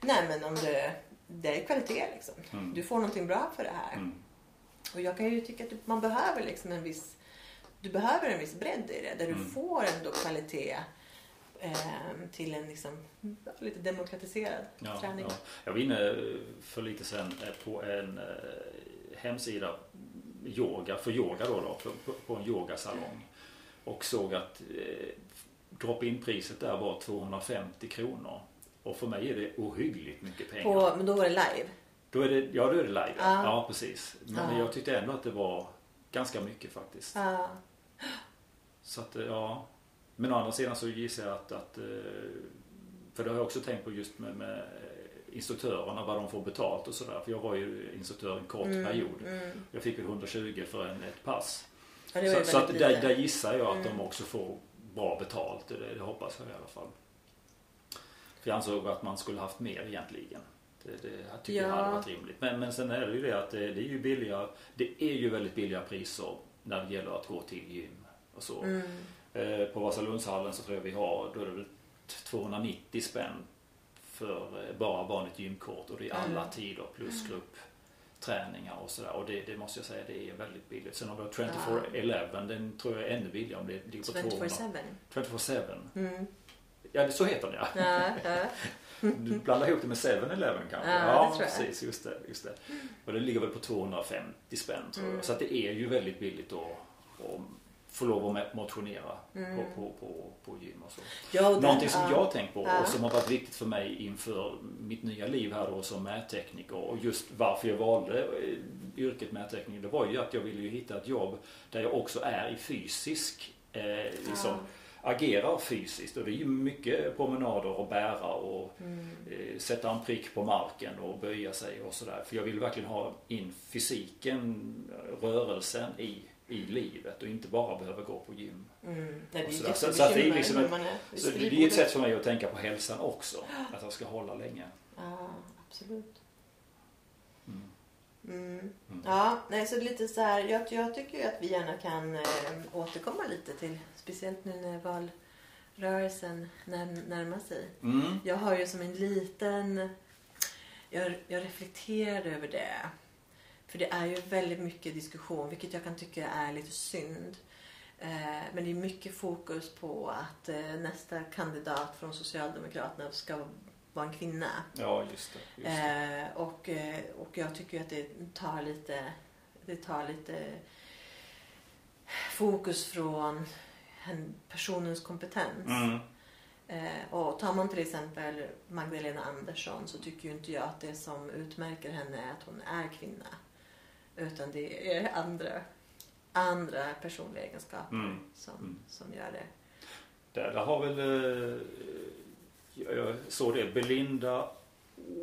nej men om det, det är kvalitet liksom. Mm. Du får någonting bra för det här. Mm. Och jag kan ju tycka att man behöver liksom en viss du behöver en viss bredd i det. Där du Mm. får ändå kvalitet eh, till en liksom, lite demokratiserad Ja, träning. ja. Jag var inne för lite sen eh, på en eh, hemsida yoga, för yoga då, då på, på en yogasalong. Och såg att eh, drop-in-priset där var 250 kronor. Och för mig är det ohyggligt mycket pengar. På, men då var det live. Då är det, ja, då är det live. Ja, Ja. precis. Men Ja. jag tyckte ändå att det var ganska mycket faktiskt. Ja. Så att, eh, ja. Men å andra sidan så gissar jag att, att eh, för det har jag också tänkt på just med, med instruktörerna, vad de får betalt och sådär. För jag var ju instruktör en kort Mm, period. mm. Jag fick väl 120 för en, ett pass. Ja, ju Så, så att där, där gissar jag att Mm. de också får bra betalt. Det, det hoppas jag i alla fall. För jag ansåg att man skulle haft mer egentligen. Det, det jag tycker jag Ja. hade varit rimligt. Men, men sen är det ju det att det, det är ju billiga, det är ju väldigt billiga priser när det gäller att gå till gym och så. Mm. Eh, På Vasalundshallen så tror jag vi har, då är det väl 290 spänn för eh, bara vanligt gymkort och det är alla Mm. tider plus gruppträningar och sådär. Och det, det måste jag säga, det är väldigt billigt. Sen har vi Ja. 24-11, den tror jag är ännu billigare om det ligger på 200. 24-7. 24-7. Mm. Ja, så heter den ja. Ja, ja. Du blandar ihop det med 7-Eleven kanske? Ja, jag. precis. Just det, just det. Och det ligger väl på 250 spänn tror jag. Mm. Så att det är ju väldigt billigt att få lov att motionera Mm. på, på, på, på gym och så. Ja, och Någonting som ja. jag har tänkt på och som har varit viktigt för mig inför mitt nya liv här då som mättekniker och just varför jag valde eh, yrket mättekniker det var ju att jag ville ju hitta ett jobb där jag också är i fysisk, eh, liksom agerar fysiskt och det är ju mycket promenader och bära och Mm. eh, sätta en prick på marken och böja sig och sådär. För jag vill verkligen ha in fysiken, rörelsen i, i livet och inte bara behöva gå på gym. Mm. Nej, det är. Så- så att det är liksom ett- man är Så det är skrivbordet. ett sätt för mig att tänka på hälsan också. Att jag ska hålla länge. Ja, absolut. Mm. Mm. Mm. Ja, nej, så lite så här, jag, jag tycker ju att vi gärna kan eh, återkomma lite till, speciellt nu när valrörelsen när, närmar sig. Mm. Jag har ju som en liten, jag, jag reflekterar över det. För det är ju väldigt mycket diskussion, vilket jag kan tycka är lite synd. Eh, men det är mycket fokus på att eh, nästa kandidat från Socialdemokraterna ska vara en kvinna. Ja, just det. Just det. Eh, och, och jag tycker att det tar lite, det tar lite fokus från personens kompetens. Mm. Och tar man till exempel Magdalena Andersson så tycker ju inte jag att det som utmärker henne är att hon är kvinna. Utan det är andra, andra personliga egenskaper Mm. som, Mm. som gör det. Där, där har väl, eh, jag såg det, Belinda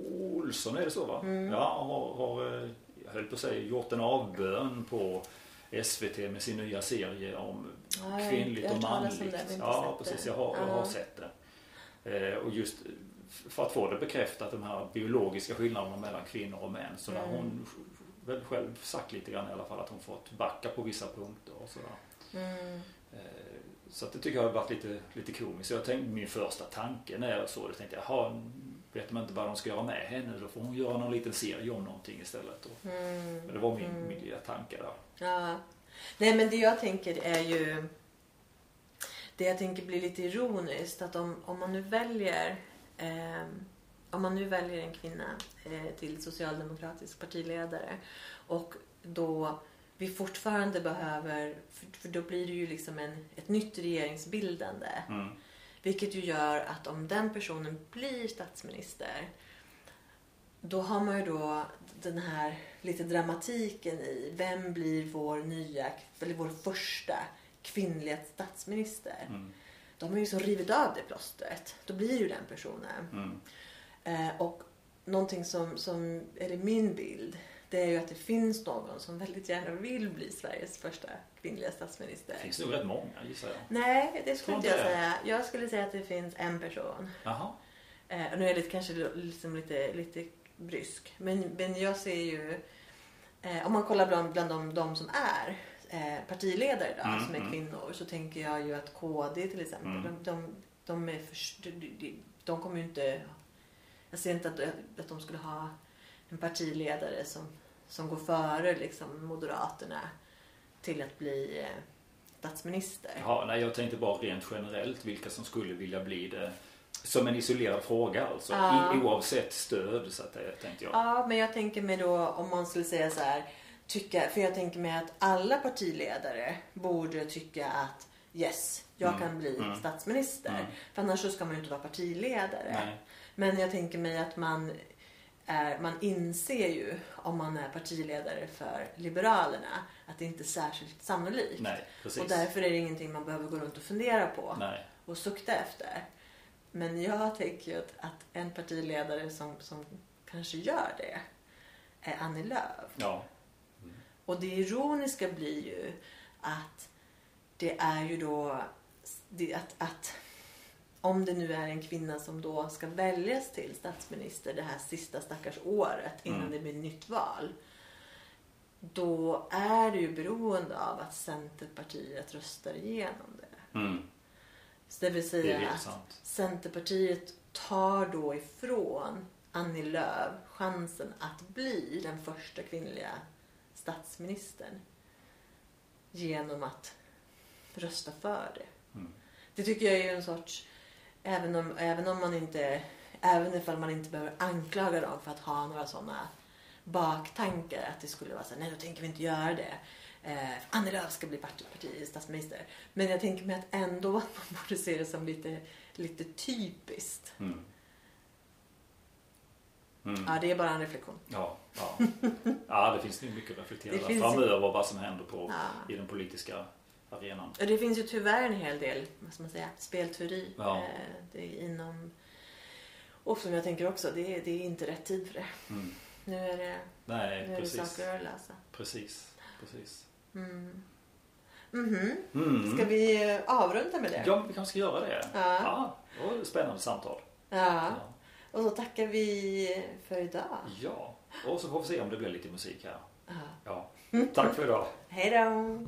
Olsson är det så va? Mm. Ja, har, har, eh, jag höll på att säga, gjort en avbön på SVT med sin nya serie om Ja, kvinnligt och manligt. det, ja, precis. Jag har, jag Ja. har sett det. Eh, och just för att få det bekräftat, de här biologiska skillnaderna mellan kvinnor och män. Så där Mm. hon väl själv sagt lite grann i alla fall att hon fått backa på vissa punkter och sådär. Mm. Eh, Så det tycker jag har varit lite, lite komiskt. Jag tänkte, min första tanke när jag såg det, tänkte jag, jaha, vet man inte vad de ska göra med henne? Då får hon göra någon liten serie om någonting istället. Och, Mm. men det var min, Mm. min lilla tanke där. Ja. Nej men det jag tänker är ju Det jag tänker blir lite ironiskt att om, om man nu väljer eh, Om man nu väljer en kvinna eh, till socialdemokratisk partiledare och då vi fortfarande behöver, för, för då blir det ju liksom en, ett nytt regeringsbildande. Mm. Vilket ju gör att om den personen blir statsminister då har man ju då den här lite dramatiken i vem blir vår nya, eller vår första kvinnliga statsminister. Mm. De har ju så rivit av det plåstret. Då blir ju den personen. Mm. Eh, och någonting som, som är min bild det är ju att det finns någon som väldigt gärna vill bli Sveriges första kvinnliga statsminister. Det finns nog rätt många gissar jag. Nej, det skulle inte jag säga. Jag skulle säga att det finns en person. Jaha. Eh, nu är jag lite, kanske liksom lite, lite brysk. Men, men jag ser ju, eh, om man kollar bland, bland de, de som är eh, partiledare idag, Mm, som är mm. kvinnor, så tänker jag ju att KD till exempel, Mm. de, de, de, är för, de kommer ju inte... Jag ser inte att, att de skulle ha en partiledare som, som går före liksom, Moderaterna till att bli eh, statsminister. Jaha, nej, jag tänkte bara rent generellt vilka som skulle vilja bli det. Som en isolerad fråga alltså. Ja. I, oavsett stöd så att tänkte jag. Ja, men jag tänker mig då om man skulle säga så här. Tycka, för jag tänker mig att alla partiledare borde tycka att yes, jag Mm, kan bli mm, statsminister. mm. För annars så ska man ju inte vara partiledare. Nej. Men jag tänker mig att man, är, man inser ju om man är partiledare för Liberalerna att det inte är särskilt sannolikt. Nej. Och därför är det ingenting man behöver gå runt och fundera på Nej. och sukta efter. Men jag tänker ju att, att en partiledare som, som kanske gör det är Annie Lööf. Ja. Och det ironiska blir ju att det är ju då det, att, att om det nu är en kvinna som då ska väljas till statsminister det här sista stackars året innan Mm. det blir nytt val. Då är det ju beroende av att Centerpartiet röstar igenom det. Mm. Så det vill Det säga helt att. Centerpartiet tar då ifrån Annie Lööf chansen att bli den första kvinnliga statsministern genom att rösta för det. Mm. Det tycker jag är en sorts, även om, även om man inte, även ifall man inte behöver anklaga dem för att ha några sådana baktankar att det skulle vara så här, nej då tänker vi inte göra det. eh, Annie Lööf ska bli parti, statsminister. Men jag tänker mig att ändå att man borde se det som lite, lite typiskt. Mm. Mm. Ja, det är bara en reflektion. Ja, ja. ja, det finns nog mycket att reflektera framöver vad som händer på, Ja. i den politiska arenan. Det finns ju tyvärr en hel del, vad ska man säga, spelteori Ja. eh, det är inom... Och som jag tänker också, det är, det är inte rätt tid för det. Mm. Nu är det, Nej, nu är det precis. saker att lösa. Precis, precis. Mm. Mhm. Mm. Ska vi eh, avrunda med det? Ja, vi kanske ska göra det. Ja. Ja, det var ett spännande samtal. Ja. Och så tackar vi för idag. ja. Och så får vi se om det blir lite musik här. Ja. Ja. Tack för idag. Hej då!